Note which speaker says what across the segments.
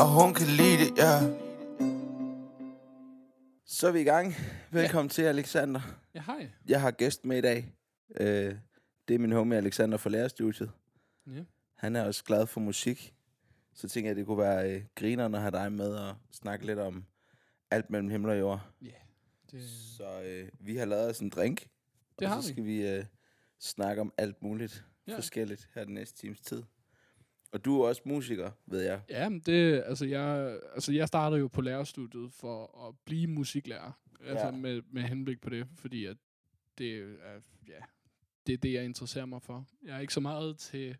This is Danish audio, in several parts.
Speaker 1: og hun kan lide det, ja. Så er vi i gang. Velkommen ja. til, Alexander.
Speaker 2: Ja, hej.
Speaker 1: Jeg har gæst med i dag. Øh, det er min homie Alexander fra Lærerstudiet.
Speaker 2: Ja.
Speaker 1: Han er også glad for musik. Så tænker jeg, at det kunne være øh, grineren at have dig med og snakke lidt om alt mellem himmel og jord.
Speaker 2: Ja, det,
Speaker 1: Så øh, vi har lavet os en drink.
Speaker 2: det
Speaker 1: og
Speaker 2: har
Speaker 1: så
Speaker 2: vi.
Speaker 1: skal vi øh, snakke om alt muligt
Speaker 2: ja.
Speaker 1: forskelligt her den næste times tid. Og du er også musiker, ved jeg.
Speaker 2: Ja, men det, altså jeg, altså jeg startede jo på lærerstudiet for at blive musiklærer. Altså
Speaker 1: Ja.
Speaker 2: med, med henblik på det, fordi at det er, ja, det er det, jeg interesserer mig for. Jeg er ikke så meget til,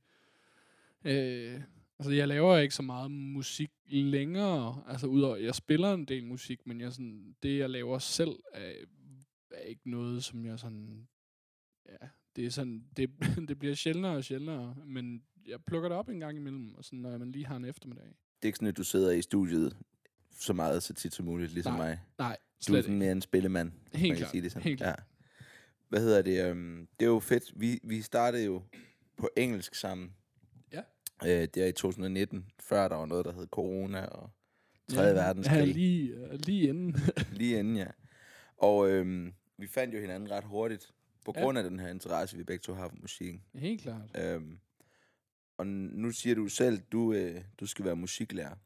Speaker 2: øh, altså jeg laver ikke så meget musik længere, altså udover, jeg spiller en del musik, men jeg sådan, det jeg laver selv er, er ikke noget, som jeg sådan, ja, det er sådan, det, det bliver sjældnere og sjældnere, men jeg plukker det op en gang imellem, og sådan, når man lige har en eftermiddag.
Speaker 1: Det er ikke sådan, at du sidder i studiet så meget så tit som muligt, ligesom
Speaker 2: Nej,
Speaker 1: mig.
Speaker 2: Nej,
Speaker 1: Du er sådan mere en spillemand.
Speaker 2: Helt
Speaker 1: man kan
Speaker 2: klart,
Speaker 1: sige det sådan.
Speaker 2: helt
Speaker 1: ja. Hvad hedder det? Um, det er jo fedt. Vi, vi startede jo på engelsk sammen.
Speaker 2: Ja.
Speaker 1: Øh, det er i 2019, før der var noget, der hed corona og 3.
Speaker 2: Ja,
Speaker 1: verdenskrig.
Speaker 2: Ja, lige, øh, lige inden.
Speaker 1: Lige inden, ja. Og øhm, vi fandt jo hinanden ret hurtigt, på
Speaker 2: Ja.
Speaker 1: grund af den her interesse, vi begge to har for musikken.
Speaker 2: Helt klart.
Speaker 1: Øhm, og nu siger du selv, du, øh, du skal være musiklærer.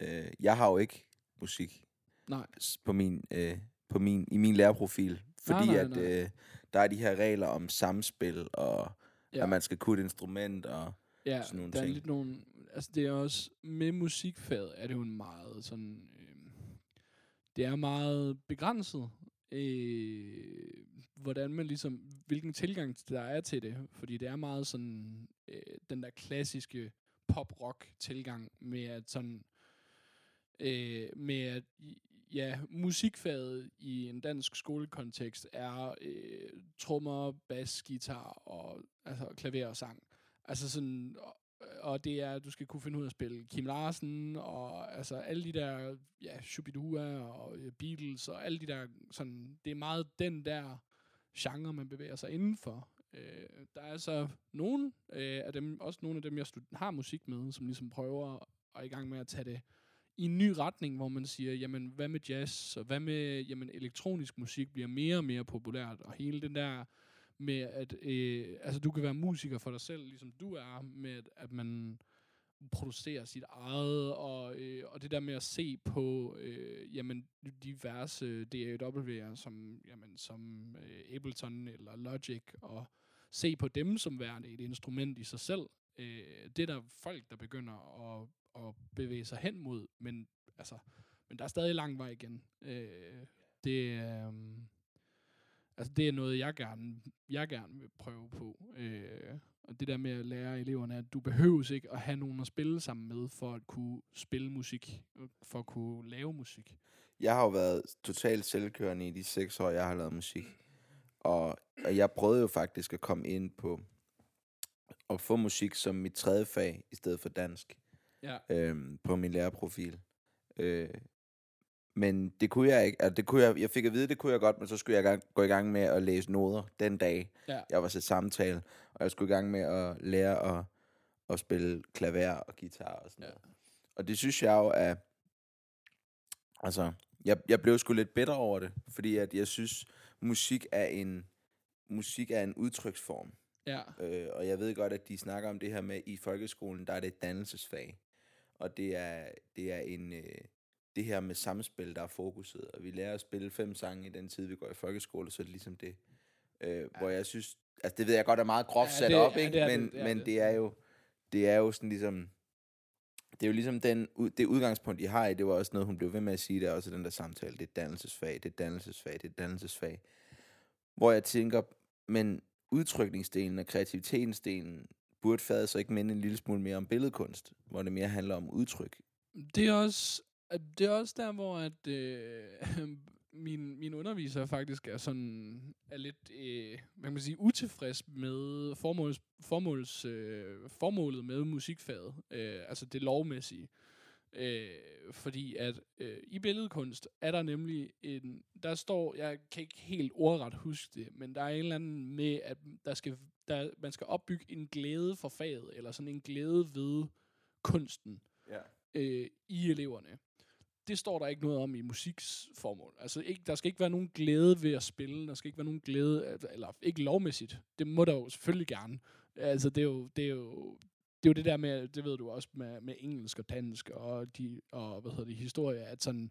Speaker 1: Øh, jeg har jo ikke musik
Speaker 2: Nej.
Speaker 1: på min, øh, på min, i min lærerprofil, fordi
Speaker 2: nej,
Speaker 1: at
Speaker 2: nej.
Speaker 1: øh, der er de her regler om samspil, og ja. At man skal kunne et instrument, og
Speaker 2: Ja,
Speaker 1: sådan nogle
Speaker 2: der er
Speaker 1: ting.
Speaker 2: lidt nogle... Altså, det er også... Med musikfaget er det jo en meget sådan... Øh, det er meget begrænset, øh, hvordan man ligesom... Hvilken tilgang der er til det. Fordi det er meget sådan... Øh, den der klassiske pop-rock-tilgang med at sådan... Øh, med at... Ja, musikfaget i en dansk skolekontekst er øh, trommer, bas, guitar og altså klaver og sang. Altså sådan, og, Øh, og det er, du skal kunne finde ud af at spille Kim Larsen, og altså alle de der, ja, Shubidua og øh, Beatles, og alle de der, sådan, det er meget den der genre, man bevæger sig indenfor. Øh, der er så nogle øh, af dem, også nogle af dem, jeg stud- har musik med, som ligesom prøver at i gang med at tage det i en ny retning, hvor man siger, jamen, hvad med jazz, og hvad med, jamen, elektronisk musik bliver mere og mere populært, og hele den der med, at øh, altså, du kan være musiker for dig selv, ligesom du er, med at, at man producerer sit eget, og, øh, og det der med at se på øh, jamen, diverse DAW'er, som, jamen, som øh, Ableton eller Logic, og se på dem som værende et instrument i sig selv. Øh, det er der folk, der begynder at, at bevæge sig hen mod, men, altså, men der er stadig lang vej igen. Øh, det, øh, altså, det er noget, jeg gerne, jeg gerne vil prøve på. Øh, og det der med at lære eleverne, at du behøves ikke at have nogen at spille sammen med, for at kunne spille musik, for at kunne lave musik.
Speaker 1: jeg har jo været totalt selvkørende i de seks år, jeg har lavet musik. Og, og jeg prøvede jo faktisk at komme ind på at få musik som mit tredje fag, i stedet for dansk.
Speaker 2: Ja.
Speaker 1: øhm, på min lærerprofil. Øh, men det kunne jeg ikke. Altså, det kunne jeg, jeg fik at vide, det kunne jeg godt, men så skulle jeg gang, gå i gang med at læse noder den dag.
Speaker 2: Ja.
Speaker 1: Jeg var til samtale, og jeg skulle i gang med at lære at, at spille klaver og guitar og sådan
Speaker 2: Ja.
Speaker 1: noget. Og det synes jeg jo er... Altså, jeg, jeg blev sgu lidt bitter over det, fordi at jeg synes, musik er en, musik er en udtryksform.
Speaker 2: Ja.
Speaker 1: Øh, og jeg ved godt, at de snakker om det her med, i folkeskolen, der er det et dannelsesfag. Og det er, det er en, øh, det her med samspil, der er fokuset. Og vi lærer at spille fem sange i den tid, vi går i folkeskole, så er det ligesom det. Øh, ja. Hvor jeg synes, altså det ved jeg godt er meget groft
Speaker 2: Ja,
Speaker 1: sat
Speaker 2: det-
Speaker 1: op,
Speaker 2: ja,
Speaker 1: ikke?
Speaker 2: det
Speaker 1: men
Speaker 2: det, det
Speaker 1: men
Speaker 2: det.
Speaker 1: det er jo, det er jo sådan ligesom, det er jo ligesom den, det udgangspunkt, de har i, det var også noget, hun blev ved med at sige, det er også i den der samtale, det er dannelsesfag, det er dannelsesfag, det er dannelsesfag. Hvor jeg tænker, men udtrykningsdelen og kreativitetsdelen burde fadet så ikke minde en lille smule mere om billedkunst, hvor det mere handler om udtryk.
Speaker 2: Det er også, det er også der, hvor at, øh, min, min underviser faktisk er sådan er lidt, øh, hvad kan man sige, utilfreds med formåls, formåls, øh, formålet med musikfaget, øh, altså det lovmæssige. Øh, fordi at øh, i billedkunst er der nemlig en, der står, jeg kan ikke helt ordret huske det, men der er en eller anden med, at der skal, der, man skal opbygge en glæde for faget, eller sådan en glæde ved kunsten.
Speaker 1: Ja.
Speaker 2: øh, i eleverne. Det står der ikke noget om i musiksformål. Altså, ikke, der skal ikke være nogen glæde ved at spille. Der skal ikke være nogen glæde, eller ikke lovmæssigt. Det må der jo selvfølgelig gerne. Altså, det er jo, det er jo, det er jo det der med, det ved du også, med, med engelsk og dansk og, de, og hvad hedder det, historie, at sådan,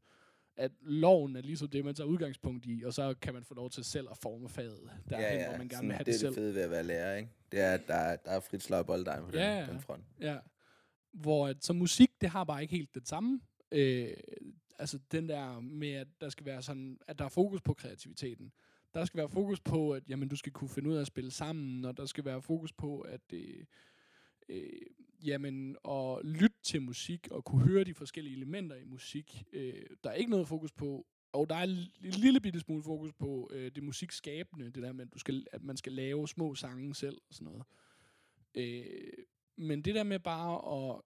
Speaker 2: at loven er ligesom det, man tager udgangspunkt i, og så kan man få lov til selv at forme faget derhen,
Speaker 1: ja, ja,
Speaker 2: hvor man gerne vil have
Speaker 1: det
Speaker 2: det,
Speaker 1: er
Speaker 2: selv.
Speaker 1: det fede ved at være lærer, ikke? Det er, at der, er- der er frit slag på bolledejen på
Speaker 2: Ja,
Speaker 1: den, den front.
Speaker 2: Ja. Hvor at, så musik, det har bare ikke helt det samme. Øh, altså den der med, at der skal være sådan, at der er fokus på kreativiteten. Der skal være fokus på, at jamen, du skal kunne finde ud af at spille sammen, og der skal være fokus på, at øh, øh, jamen, at lytte til musik og kunne høre de forskellige elementer i musik. Øh, der er ikke noget fokus på, og der er en lille bitte smule fokus på øh, det musikskabende, det der med, at, du skal, at man skal lave små sange selv og sådan noget. Øh, men det der med bare at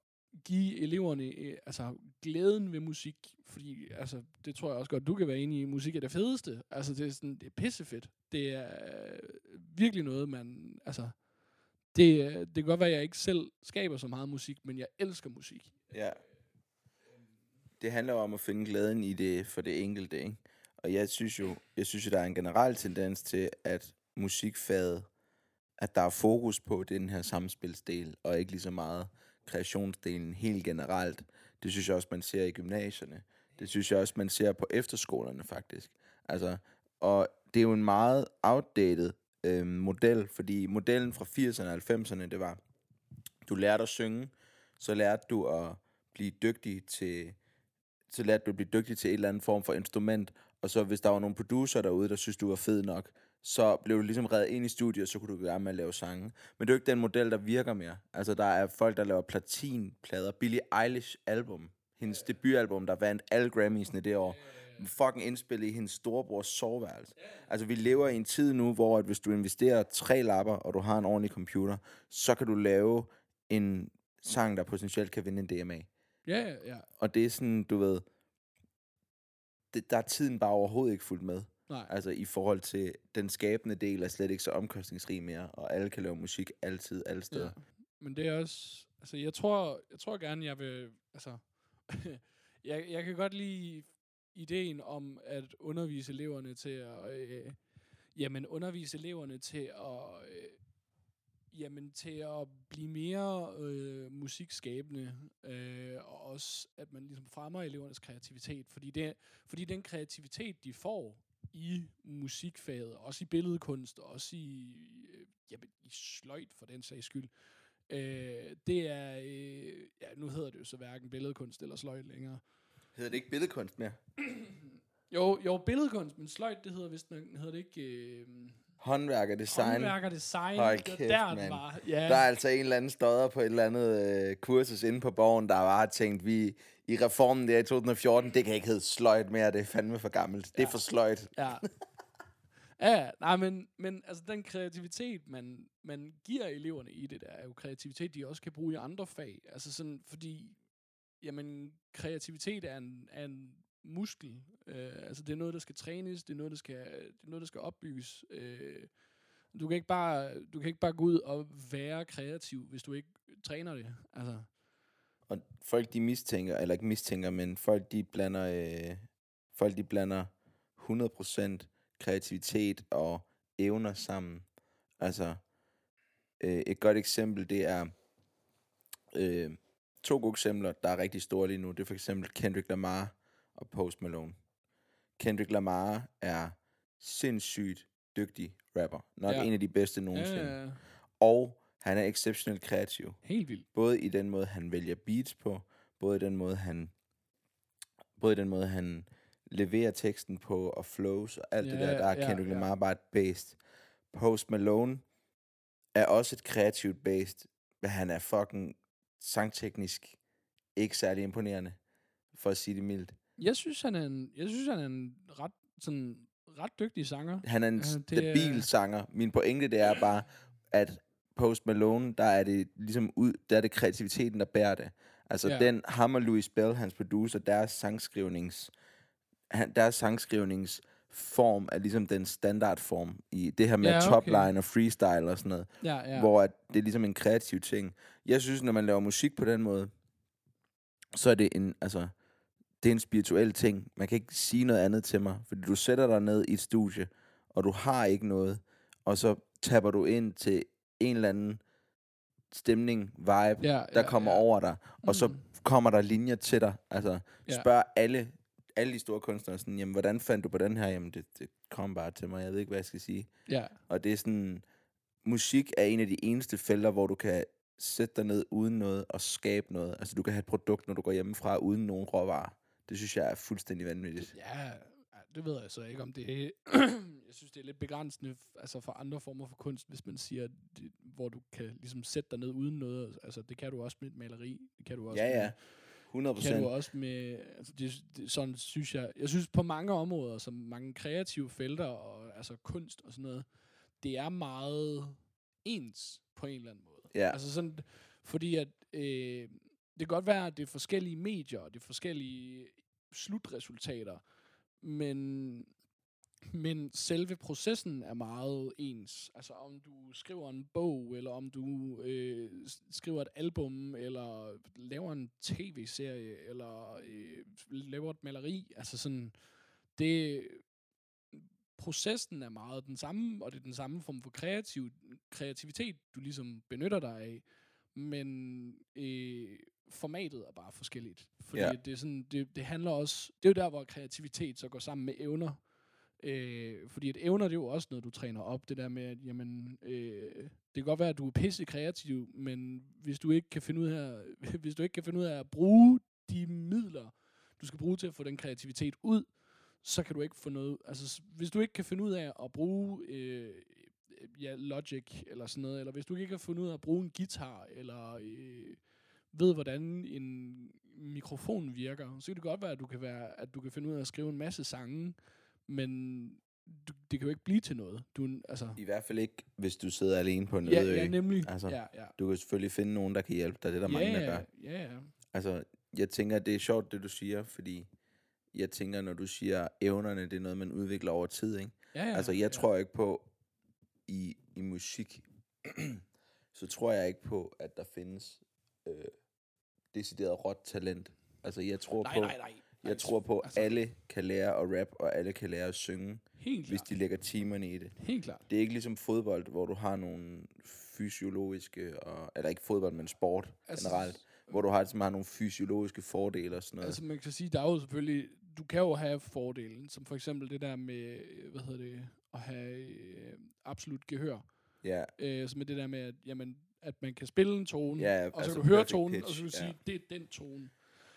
Speaker 2: give eleverne øh, altså, glæden ved musik, fordi altså, det tror jeg også godt, du kan være enig i, musik er det fedeste. Altså, det er, sådan, det er pissefedt. Det er øh, virkelig noget, man... Altså, det, øh, det kan godt være, at jeg ikke selv skaber så meget musik, men jeg elsker musik.
Speaker 1: Ja. Det handler om at finde glæden i det for det enkelte, ikke? Og jeg synes jo, jeg synes jo, der er en generel tendens til, at musikfaget, at der er fokus på den her samspilsdel, og ikke lige så meget kreationsdelen helt generelt. Det synes jeg også, man ser i gymnasierne. Det synes jeg også, man ser på efterskolerne, faktisk. Altså, og det er jo en meget outdated øh, model, fordi modellen fra 80'erne og 90'erne, det var, du lærte at synge, så lærte du at blive dygtig til, så lærte du at blive dygtig til en eller andet form for instrument, og så hvis der var nogle producer derude, der synes du var fed nok, så blev du ligesom reddet ind i studiet, og så kunne du gang med at lave sange. Men det er jo ikke den model, der virker mere. Altså, der er folk, der laver platinplader. Billie Eilish album, hendes debutalbum, der vandt alle Grammys'ene det år, fucking indspillet i hendes storebrors soveværelse. Altså, vi lever i en tid nu, hvor at hvis du investerer tre lapper, og du har en ordentlig computer, så kan du lave en sang, der potentielt kan vinde en DMA.
Speaker 2: Ja, ja, ja.
Speaker 1: Og det er sådan, du ved, det, der er tiden bare overhovedet ikke fuldt med.
Speaker 2: Nej.
Speaker 1: Altså i forhold til den skabende del er slet ikke så omkostningsrig mere, og alle kan lave musik altid, alle steder.
Speaker 2: Ja. Men det er også... Altså, jeg tror, jeg tror gerne, jeg vil... Altså, jeg, jeg kan godt lide ideen om at undervise eleverne til at... Øh, jamen, undervise eleverne til at... Øh, jamen, til at blive mere øh, musikskabende, øh, og også, at man ligesom fremmer elevernes kreativitet, fordi, det, fordi den kreativitet, de får i musikfaget, også i billedkunst, og også i, øh, jamen, i sløjt for den sags skyld, øh, det er, øh, ja, nu hedder det jo så hverken billedkunst eller sløjt længere.
Speaker 1: Hedder det ikke billedkunst mere?
Speaker 2: Jo, jo, billedkunst, men sløjt, det hedder vist hedder det ikke... Øh,
Speaker 1: Håndværk og design.
Speaker 2: Håndværker design,
Speaker 1: Hold kæft,
Speaker 2: der,
Speaker 1: mand.
Speaker 2: var. Ja.
Speaker 1: Der er altså en eller anden stodder på et eller andet øh, kursus inde på borgen, der bare har tænkt, vi i reformen der i 2014, det kan ikke hedde sløjt mere, det er fandme for gammelt. Det er
Speaker 2: Ja.
Speaker 1: for sløjt.
Speaker 2: Ja. Ja, nej, men, men altså den kreativitet, man, man giver eleverne i det der, er jo kreativitet, de også kan bruge i andre fag. Altså sådan, fordi, jamen, kreativitet er en, er en muskel. Øh, altså det er noget, der skal trænes, det er noget, der skal, det er noget, der skal opbygges. Øh, du kan ikke bare, du kan ikke bare gå ud og være kreativ, hvis du ikke træner det. Altså,
Speaker 1: Og folk de mistænker, eller ikke mistænker, men folk de blander, øh, folk de blander 100% kreativitet og evner sammen. Altså, øh, et godt eksempel, det er øh, to gode eksempler, der er rigtig store lige nu. Det er for eksempel Kendrick Lamar og Post Malone. Kendrick Lamar er sindssygt dygtig rapper. Nok
Speaker 2: Ja.
Speaker 1: en af de bedste
Speaker 2: ja,
Speaker 1: nogensinde.
Speaker 2: ja, ja.
Speaker 1: Og han er exceptionelt kreativ.
Speaker 2: helt vildt.
Speaker 1: Både i den måde, han vælger beats på, både i den måde, han, både i den måde, han leverer teksten på, og flows, og alt det
Speaker 2: Ja,
Speaker 1: der, der er
Speaker 2: ja,
Speaker 1: Kendrick
Speaker 2: ja.
Speaker 1: Lamar bare et based. Post Malone er også et kreativt based, men han er fucking sangteknisk ikke særlig imponerende, for at sige det mildt.
Speaker 2: Jeg synes, han er en, jeg synes, han er en ret, sådan, ret dygtig sanger.
Speaker 1: Han er en
Speaker 2: Ja, det
Speaker 1: stabil
Speaker 2: er-
Speaker 1: sanger. Min pointe, det er bare, at Post Malone, der er det ligesom ud, der er det kreativiteten, der bærer det. Altså
Speaker 2: Ja.
Speaker 1: den, ham og Louis Bell, hans producer, deres sangskrivnings, han, deres sangskrivningsform er ligesom den standardform i det her med
Speaker 2: Ja, okay.
Speaker 1: topline og freestyle og sådan noget.
Speaker 2: Ja. Ja.
Speaker 1: Hvor at det er ligesom en kreativ ting. Jeg synes, når man laver musik på den måde, så er det en, altså, det er en spirituel ting. Man kan ikke sige noget andet til mig, fordi du sætter dig ned i et studie, og du har ikke noget, og så tapper du ind til en eller anden stemning, vibe,
Speaker 2: Ja,
Speaker 1: der
Speaker 2: ja,
Speaker 1: kommer
Speaker 2: ja.
Speaker 1: over dig, og så
Speaker 2: Mm.
Speaker 1: kommer der linjer til dig. Altså,
Speaker 2: Ja.
Speaker 1: spørg alle, alle de store kunstnere sådan, jamen, hvordan fandt du på den her? Jamen, det, det kom bare til mig, jeg ved ikke, hvad jeg skal sige.
Speaker 2: Ja,
Speaker 1: Og det er sådan, musik er en af de eneste felter, hvor du kan sætte dig ned uden noget og skabe noget. Altså, du kan have et produkt, når du går hjemmefra, uden nogen råvarer. Det synes jeg er fuldstændig vanvittigt.
Speaker 2: ja, det ved jeg så ikke, om det er... jeg synes, det er lidt begrænsende altså for andre former for kunst, hvis man siger, det, hvor du kan ligesom sætte dig ned uden noget. Altså, det kan du også med et maleri. Det kan du også
Speaker 1: Ja, ja. 100
Speaker 2: kan du
Speaker 1: procent.
Speaker 2: også med, altså det, det, sådan synes jeg, jeg synes på mange områder, som mange kreative felter, og altså kunst og sådan noget, det er meget ens på en eller anden måde.
Speaker 1: Ja.
Speaker 2: Altså sådan, fordi at, øh, det kan godt være, at det er forskellige medier, og det er forskellige slutresultater, men, men selve processen er meget ens. Altså om du skriver en bog, eller om du øh, skriver et album, eller laver en tv-serie, eller øh, laver et maleri. Altså sådan, det, processen er meget den samme, og det er den samme form for kreativ, kreativitet, du ligesom benytter dig af. Men øh, formatet er bare forskelligt. Fordi
Speaker 1: Ja.
Speaker 2: det, er sådan, det, det handler også... Det er jo der, hvor kreativitet så går sammen med evner. Øh, fordi at evner, det er jo også noget, du træner op. Det der med, at jamen, øh, det kan godt være, at du er pisse kreativ, men hvis du ikke kan finde ud af, hvis du ikke kan finde ud af at bruge de midler, du skal bruge til at få den kreativitet ud, så kan du ikke få noget... Altså, hvis du ikke kan finde ud af at bruge øh, ja, Logic eller sådan noget, eller hvis du ikke kan finde ud af at bruge en guitar, eller øh, ved, hvordan en mikrofon virker, så kan det godt være, at du kan, være, at du kan finde ud af at skrive en masse sange, men du, det kan jo ikke blive til noget. Du, altså,
Speaker 1: I hvert fald ikke, hvis du sidder alene på en
Speaker 2: ja,
Speaker 1: øde ø.
Speaker 2: ja, nemlig.
Speaker 1: Altså,
Speaker 2: ja, ja.
Speaker 1: Du kan selvfølgelig finde nogen, der kan hjælpe dig. Det er der mange, der gør.
Speaker 2: ja, ja, ja.
Speaker 1: Altså, jeg tænker, det er sjovt, det du siger, fordi jeg tænker, når du siger evnerne, det er noget, man udvikler over tid, ikke?
Speaker 2: ja, ja
Speaker 1: Altså, jeg
Speaker 2: ja.
Speaker 1: tror ikke på, i, i musik, så tror jeg ikke på, at der findes øh, decideret råt talent. Altså, jeg tror
Speaker 2: Nej,
Speaker 1: på,
Speaker 2: nej, nej.
Speaker 1: jeg tror på, at
Speaker 2: altså-
Speaker 1: alle kan lære at rap, og alle kan lære at synge,
Speaker 2: Helt
Speaker 1: hvis de lægger timerne i det.
Speaker 2: Helt klart.
Speaker 1: Det er ikke ligesom fodbold, hvor du har nogle fysiologiske, og, eller ikke fodbold, men sport
Speaker 2: Altså,
Speaker 1: generelt, hvor du har, som har nogle fysiologiske fordele og sådan noget.
Speaker 2: Altså man kan sige, der er jo selvfølgelig, du kan jo have fordelen, som for eksempel det der med, øh, hvad hedder det, at have øh, absolut gehør.
Speaker 1: ja,
Speaker 2: Øh, som er det der med, at, jamen, at man kan spille en tone,
Speaker 1: Ja,
Speaker 2: og så
Speaker 1: altså
Speaker 2: kan du høre tonen,
Speaker 1: pitch,
Speaker 2: og så vil du
Speaker 1: ja.
Speaker 2: sige, det er den tone.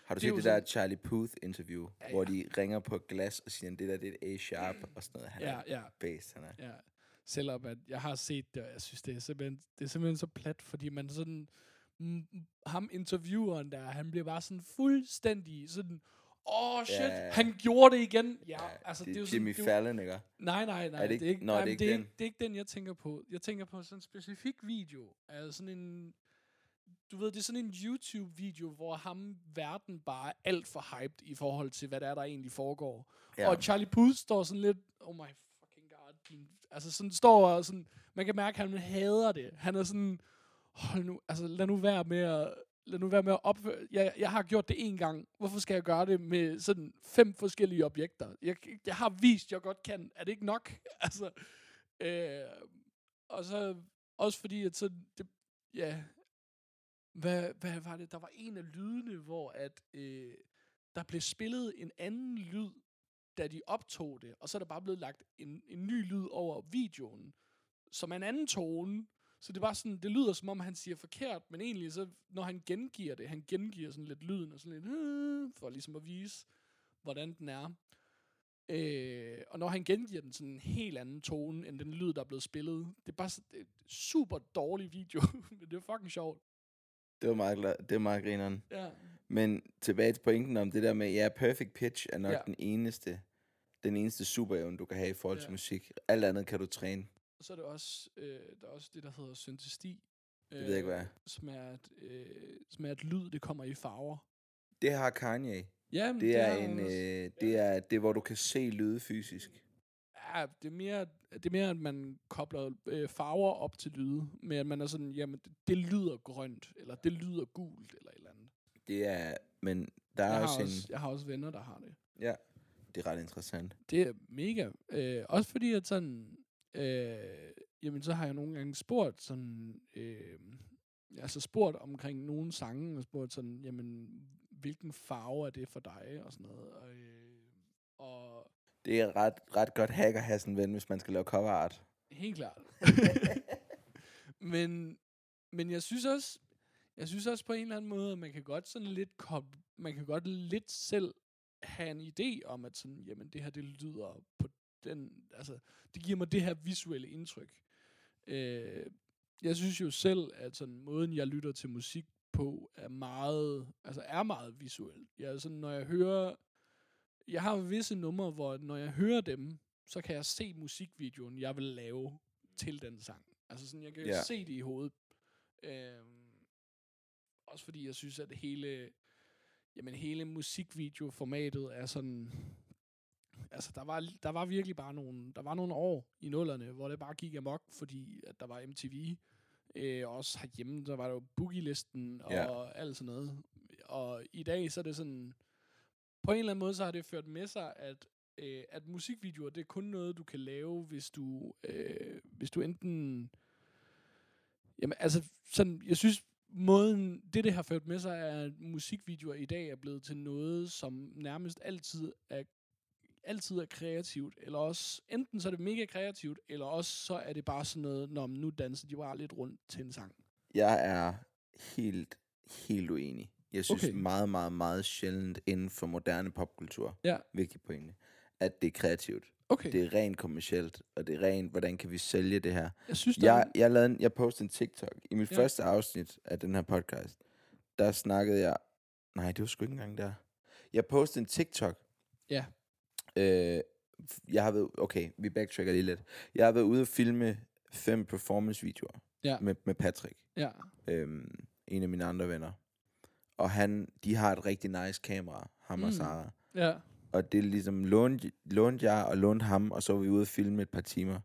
Speaker 1: har du
Speaker 2: det er
Speaker 1: set
Speaker 2: jo
Speaker 1: det der
Speaker 2: sådan-
Speaker 1: Charlie Puth interview,
Speaker 2: Ja,
Speaker 1: hvor
Speaker 2: ja.
Speaker 1: de ringer på glas og siger, det der det er A-sharp og sådan noget. Han
Speaker 2: Ja,
Speaker 1: er
Speaker 2: ja,
Speaker 1: based, han er.
Speaker 2: ja. Selvom at jeg har set det, og jeg synes, det er simpelthen, det er simpelthen så plat, fordi man sådan, mm, ham intervieweren der, han bliver bare sådan fuldstændig sådan, åh oh, shit,
Speaker 1: Ja, ja.
Speaker 2: han gjorde det igen. Ja,
Speaker 1: Ja,
Speaker 2: altså,
Speaker 1: det,
Speaker 2: det er jo sådan,
Speaker 1: Jimmy
Speaker 2: jo-
Speaker 1: Fallon, ikke?
Speaker 2: Nej, nej, nej.
Speaker 1: Er det ikke-
Speaker 2: det er ikke, nej,
Speaker 1: det er ikke
Speaker 2: det, er ikke, det er ikke den, jeg tænker på. Jeg tænker på sådan en specifik video. Altså sådan en... Du ved, det er sådan en YouTube-video, hvor ham verden bare er alt for hyped i forhold til, hvad der er, der egentlig foregår.
Speaker 1: Ja.
Speaker 2: Og Charlie Puth står sådan lidt, oh my fucking god. din- Altså sådan står og sådan, man kan mærke, at han hader det. Han er sådan, hold nu, altså lad nu være med at, lad nu være med at opføre, jeg, jeg har gjort det en gang, hvorfor skal jeg gøre det med sådan fem forskellige objekter? Jeg, jeg har vist, jeg godt kan, er det ikke nok? altså, øh, og så også fordi, at så, det, ja, hvad, hvad var det? Der var en af lydene, hvor at, øh, der blev spillet en anden lyd, da de optog det, og så er der bare blevet lagt en, en ny lyd over videoen, som er en anden tone. Så det var sådan, det lyder som om han siger forkert, men egentlig så, når han gengiver det, han gengiver sådan lidt lyden og sådan lidt, øh, for ligesom at vise, hvordan den er. Øh, og når han gengiver den sådan en helt anden tone, end den lyd, der er blevet spillet, det er bare det er super dårlig video, men det er fucking sjovt.
Speaker 1: Det var meget, det var meget grineren.
Speaker 2: Ja.
Speaker 1: Men tilbage til pointen om det der med, ja, perfect pitch er nok
Speaker 2: Ja.
Speaker 1: den eneste, den eneste superevne, du kan have i forhold til
Speaker 2: Ja.
Speaker 1: musik. Alt andet kan du træne.
Speaker 2: Og så er det også, øh, der er også det, der hedder syntesti.
Speaker 1: Det ved jeg ikke, hvad er.
Speaker 2: Som er, at, øh, som er, at lyd, det kommer i farver.
Speaker 1: Det har Kanye.
Speaker 2: Ja, men
Speaker 1: Det er en, øh, det er det, hvor du kan se lyde fysisk.
Speaker 2: Ja, det er mere, det er mere at man kobler øh, farver op til lyde. Med at man er sådan, jamen, det, det lyder grønt, eller det lyder gult, eller et eller andet.
Speaker 1: Det er men der er
Speaker 2: Jeg har,
Speaker 1: også,
Speaker 2: også,
Speaker 1: en...
Speaker 2: jeg har også venner, der har det.
Speaker 1: Ja, det er ret interessant.
Speaker 2: Det er mega. Øh, også fordi, at sådan... Øh, jamen, så har jeg nogle gange spurgt sådan... Øh, altså spurgt omkring nogle sange, og spurgt sådan, jamen, hvilken farve er det for dig, og sådan noget. Og, øh, og
Speaker 1: Det er ret, ret godt hack at have sådan en ven, hvis man skal lave cover art.
Speaker 2: helt klart. men, men jeg synes også, jeg synes også på en eller anden måde, at man kan godt sådan lidt kop, man kan godt lidt selv have en idé om, at sådan, jamen det her, det lyder på den, altså, det giver mig det her visuelle indtryk. Øh, jeg synes jo selv, at sådan måden, jeg lytter til musik på, er meget, altså er meget visuel. Jeg sådan, når jeg hører, jeg har visse numre, hvor når jeg hører dem, så kan jeg se musikvideoen, jeg vil lave til den sang. Altså sådan, jeg kan yeah. se det i hovedet. Øhm, også fordi jeg synes, at hele, jamen hele musikvideoformatet er sådan, altså der var, der var virkelig bare nogle, der var nogle år i nullerne, hvor det bare gik amok, fordi at der var MTV. Øh, også herhjemme, der var der jo Boogie-listen og
Speaker 1: Ja.
Speaker 2: alt sådan noget. Og i dag, så er det sådan, på en eller anden måde, så har det ført med sig, at, øh, at musikvideoer, det er kun noget, du kan lave, hvis du, øh, hvis du enten... Jamen, altså, sådan, jeg synes, måden, det det har ført med sig, er, at musikvideoer i dag er blevet til noget, som nærmest altid er altid er kreativt, eller også, enten så er det mega kreativt, eller også så er det bare sådan noget, når nu danser de bare lidt rundt til en sang.
Speaker 1: Jeg er helt, helt uenig. Jeg synes
Speaker 2: Okay.
Speaker 1: meget, meget, meget sjældent inden for moderne popkultur,
Speaker 2: Ja.
Speaker 1: vigtig pointe, at det er kreativt.
Speaker 2: Okay,
Speaker 1: Det er rent kommercielt, og det er rent, hvordan kan vi sælge det her.
Speaker 2: jeg synes, der er
Speaker 1: Jeg, jeg, lavede en, jeg postede en TikTok. I mit
Speaker 2: ja.
Speaker 1: første afsnit af den her podcast, der snakkede jeg... Nej, det var sgu ikke engang der. Jeg postede en TikTok.
Speaker 2: Ja.
Speaker 1: Øh, jeg har været... Okay, vi backtracker lige lidt. Jeg har været ude og filme fem performance-videoer
Speaker 2: Ja.
Speaker 1: med, med Patrick,
Speaker 2: ja,
Speaker 1: øhm, en af mine andre venner. Og han, de har et rigtig nice kamera, ham mm. og. Sara.
Speaker 2: ja,
Speaker 1: Og det er ligesom lånte, lånte jeg og lånte ham, og så var vi ude og filme et par timer.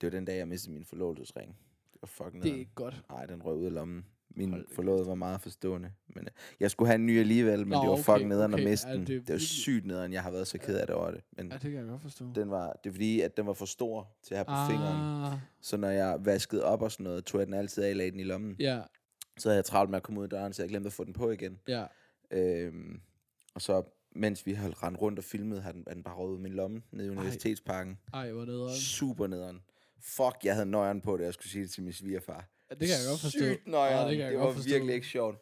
Speaker 1: Det var den dag, jeg mistede min forlovelsesring. Det var fucking
Speaker 2: det er ikke godt.
Speaker 1: Nej, den røg ud af lommen. Min
Speaker 2: Hold
Speaker 1: forlovede var meget forstående. Men øh, jeg skulle have en ny alligevel, men
Speaker 2: Nå,
Speaker 1: det var
Speaker 2: okay,
Speaker 1: fucking nederen
Speaker 2: okay.
Speaker 1: at miste
Speaker 2: Ja,
Speaker 1: den.
Speaker 2: det
Speaker 1: Det, var sygt nederen. Jeg har været så ked af det over det. Men
Speaker 2: Ja, det kan jeg godt forstå.
Speaker 1: den var, det er fordi, at den var for stor til at have på ah. fingeren. Så når jeg vaskede op og sådan noget, tog jeg den altid af og lagde den i lommen.
Speaker 2: ja,
Speaker 1: Så havde jeg travlt med at komme ud af døren, så jeg glemte at få den på igen.
Speaker 2: ja.
Speaker 1: Øhm, og så, mens vi havde rendt rundt og filmet, havde den, den bare røget min lomme nede i Universitetsparken.
Speaker 2: Ej, hvor nederen.
Speaker 1: Super nederen. Fuck, jeg havde nøjeren på det, jeg skulle sige det til min svigerfar.
Speaker 2: Det kan jeg godt forstå.
Speaker 1: Sygt nøjeren.
Speaker 2: Ja, det kan jeg
Speaker 1: det
Speaker 2: godt
Speaker 1: var
Speaker 2: forstå.
Speaker 1: virkelig ikke sjovt.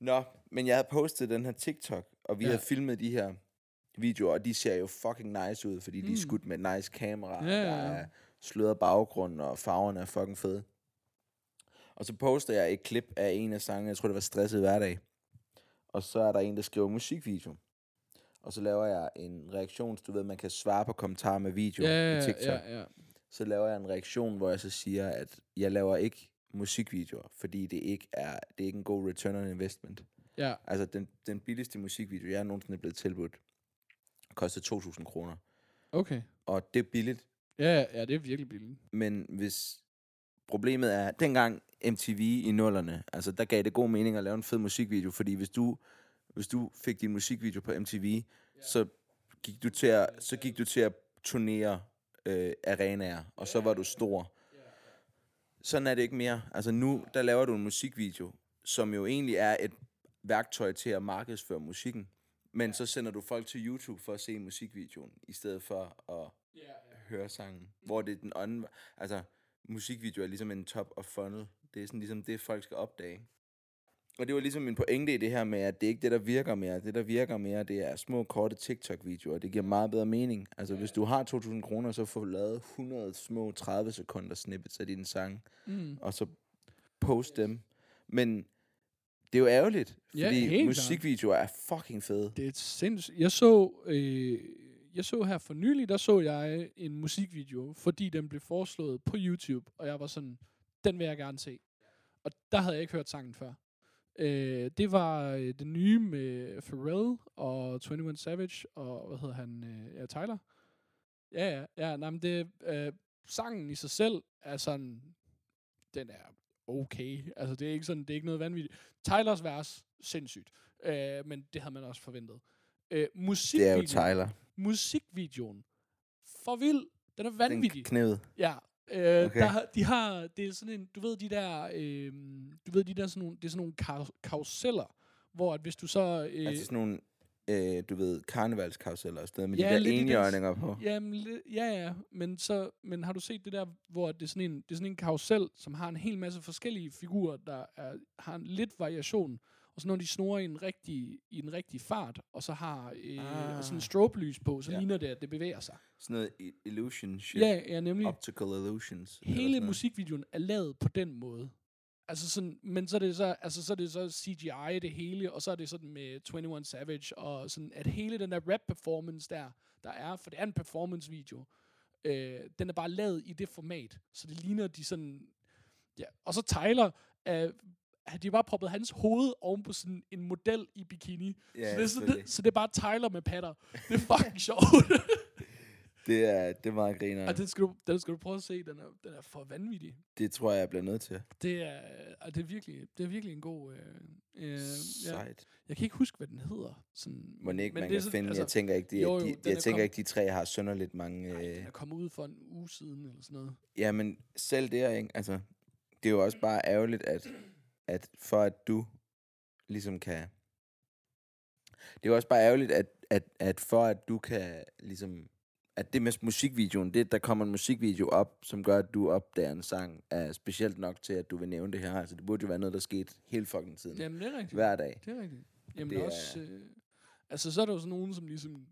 Speaker 1: Nå, men jeg havde postet den her TikTok, og vi
Speaker 2: Ja.
Speaker 1: havde filmet de her videoer, og de ser jo fucking nice ud, fordi mm. de
Speaker 2: Mm.
Speaker 1: er skudt med nice kamera,
Speaker 2: Ja,
Speaker 1: ja,
Speaker 2: ja,
Speaker 1: der er sløret baggrund, og farverne er fucking fede. Og så poster jeg et klip af en af sangene, jeg tror det var Stresset Hverdag. Og så er der en, der skriver musikvideo. Og så laver jeg en reaktion, du ved, man kan svare på kommentarer med video
Speaker 2: Ja,
Speaker 1: på
Speaker 2: ja,
Speaker 1: TikTok
Speaker 2: ja, ja.
Speaker 1: så laver jeg en reaktion, hvor jeg så siger, at jeg laver ikke musikvideoer, fordi det ikke er, det er ikke en god return on investment.
Speaker 2: Ja,
Speaker 1: Altså, den, den billigste musikvideo, jeg nogensinde er blevet tilbudt, koster 2.000 kroner.
Speaker 2: okay.
Speaker 1: Og det er billigt,
Speaker 2: Ja, ja, det er virkelig billigt.
Speaker 1: men hvis problemet er, dengang MTV i nullerne, altså der gav det god mening at lave en fed musikvideo, fordi hvis du, hvis du fik din musikvideo på MTV, så gik du til at, så gik du til at turnere øh, arenaer, og så var du stor. Sådan er det ikke mere. Altså nu, der laver du en musikvideo, som jo egentlig er et værktøj til at markedsføre musikken. Men så sender du folk til YouTube for at se musikvideoen, i stedet for at høre sangen. Hvor det er den anden... Altså, musikvideo er ligesom en top of funnel. Det er sådan ligesom det, folk skal opdage. Og det var ligesom min pointe i det her med, at det er ikke det, der virker mere. Det, der virker mere, det er små, korte TikTok-videoer. Det giver meget bedre mening. Altså, hvis du har 2.000 kroner, så får du lavet 100 små 30 sekunder snippets af din sang,
Speaker 2: Mm.
Speaker 1: og så post dem. Men det er jo ærgerligt,
Speaker 2: Ja,
Speaker 1: fordi
Speaker 2: klart.
Speaker 1: musikvideoer er fucking fede.
Speaker 2: Det er sindssygt. Jeg så, øh, jeg så her for nylig, der så jeg en musikvideo, fordi den blev foreslået på YouTube, og jeg var sådan, den vil jeg gerne se. Og der havde jeg ikke hørt sangen før. Øh, det var øh, det nye med Pharrell og 21 Savage og, hvad hedder han, øh, ja, Tyler. Ja, ja, ja, nej, men det, øh, sangen i sig selv er sådan, den er okay. Altså, det er ikke sådan, det er ikke noget vanvittigt. Tylers vers, sindssygt. Øh, men det havde man også forventet. Øh,
Speaker 1: Det er jo
Speaker 2: musikvideoen,
Speaker 1: Tyler.
Speaker 2: musikvideoen, for vild. Den er
Speaker 1: Den
Speaker 2: vanvittig.
Speaker 1: knævet.
Speaker 2: Ja. Øh,
Speaker 1: Okay.
Speaker 2: der, de har, det er sådan en, du ved de der, øh, du ved de der sådan nogle, det er sådan nogle kar- karuseller, hvor at hvis du så, øh,
Speaker 1: Altså sådan nogle, øh, du ved, karnevalskaruseller og sådan med
Speaker 2: Ja,
Speaker 1: de der enhjørninger på.
Speaker 2: Jamen, ja, ja, men, så, men har du set det der, hvor det er sådan en, det er sådan en karusel, som har en hel masse forskellige figurer, der er, har en lidt variation, og så når de snurrer i en rigtig, i en rigtig fart, og så har øh,
Speaker 1: Ah.
Speaker 2: sådan en strobe-lys på, så
Speaker 1: Ja.
Speaker 2: ligner det, at det bevæger sig.
Speaker 1: Sådan noget illusion shit.
Speaker 2: Ja, ja, nemlig.
Speaker 1: Optical illusions.
Speaker 2: Hele musikvideoen er lavet på den måde. Altså sådan, men så er det så, altså så er det så CGI det hele, og så er det sådan med 21 Savage, og sådan, at hele den der rap performance der, der er, for det er en performance video, øh, den er bare lavet i det format, så det ligner de sådan, ja, og så Tyler, øh, de bare proppet hans hoved oven på sådan en model i bikini.
Speaker 1: Ja,
Speaker 2: så, det er sådan, det, så det er bare Tyler med patter. Det er fucking sjovt.
Speaker 1: Det er, det er meget griner.
Speaker 2: og den skal, du, den skal du prøve at se, den er, den er for vanvittig.
Speaker 1: Det tror jeg, jeg bliver nødt til.
Speaker 2: Det er, og det er virkelig, det er virkelig en god... Øh, øh, ja.
Speaker 1: Sejt.
Speaker 2: Jeg kan ikke huske, hvad den hedder. Sådan,
Speaker 1: Må ikke, man
Speaker 2: det er
Speaker 1: kan
Speaker 2: sådan-
Speaker 1: finde.
Speaker 2: altså,
Speaker 1: jeg tænker ikke, de,
Speaker 2: jo, jo,
Speaker 1: de,
Speaker 2: den
Speaker 1: jeg
Speaker 2: er
Speaker 1: tænker
Speaker 2: kom-
Speaker 1: ikke, de tre har sønderligt mange...
Speaker 2: Nej, den
Speaker 1: Øh,
Speaker 2: er kommet ud for en uge siden, eller sådan noget.
Speaker 1: ja, men selv der, ikke? Altså, det er jo også bare ærgerligt, at, at for at du ligesom kan... Det er også bare ærgerligt, at, at, at for at du kan ligesom... At det med musikvideoen, det der kommer en musikvideo op, som gør, at du opdager en sang, er specielt nok til, at du vil nævne det her. Altså, det burde jo være noget, der skete hele fucking tiden.
Speaker 2: Jamen, det er rigtigt.
Speaker 1: Hver dag.
Speaker 2: Det er rigtigt. Jamen
Speaker 1: det er-
Speaker 2: også... Øh, altså, så er der jo sådan nogen, som ligesom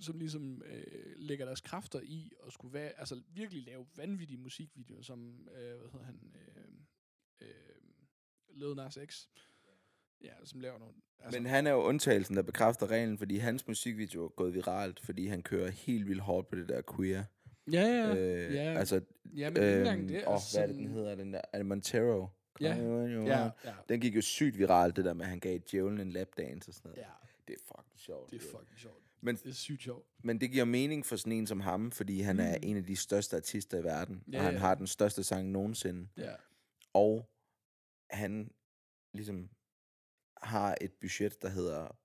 Speaker 2: som ligesom øh, lægger deres kræfter i at skulle være, altså virkelig lave vanvittige musikvideoer, som, øh, hvad hedder han, øh, øh, Lil Nas X, ja, som laver nogle, altså,
Speaker 1: Men han er jo undtagelsen, der bekræfter reglen, fordi hans musikvideo er gået viralt, fordi han kører helt vildt hårdt på det der queer.
Speaker 2: ja, ja,
Speaker 1: øh,
Speaker 2: ja,
Speaker 1: Altså,
Speaker 2: ja, men ikke engang
Speaker 1: øhm,
Speaker 2: det,
Speaker 1: åh,
Speaker 2: altså
Speaker 1: hvad er det, den hedder? Den der, er Montero?
Speaker 2: Ja, ja, ja,
Speaker 1: Den gik jo sygt viralt, det der med, at han gav djævlen en lapdance og sådan noget.
Speaker 2: ja,
Speaker 1: Det er fucking sjovt.
Speaker 2: det er fucking sjovt.
Speaker 1: Men,
Speaker 2: Det er sygt sjovt.
Speaker 1: men det giver mening for sådan en som ham, fordi han er
Speaker 2: Mm.
Speaker 1: en af de største artister i verden,
Speaker 2: Ja,
Speaker 1: og han
Speaker 2: ja.
Speaker 1: har den største sang nogensinde.
Speaker 2: Ja,
Speaker 1: Og han ligesom har et budget, der hedder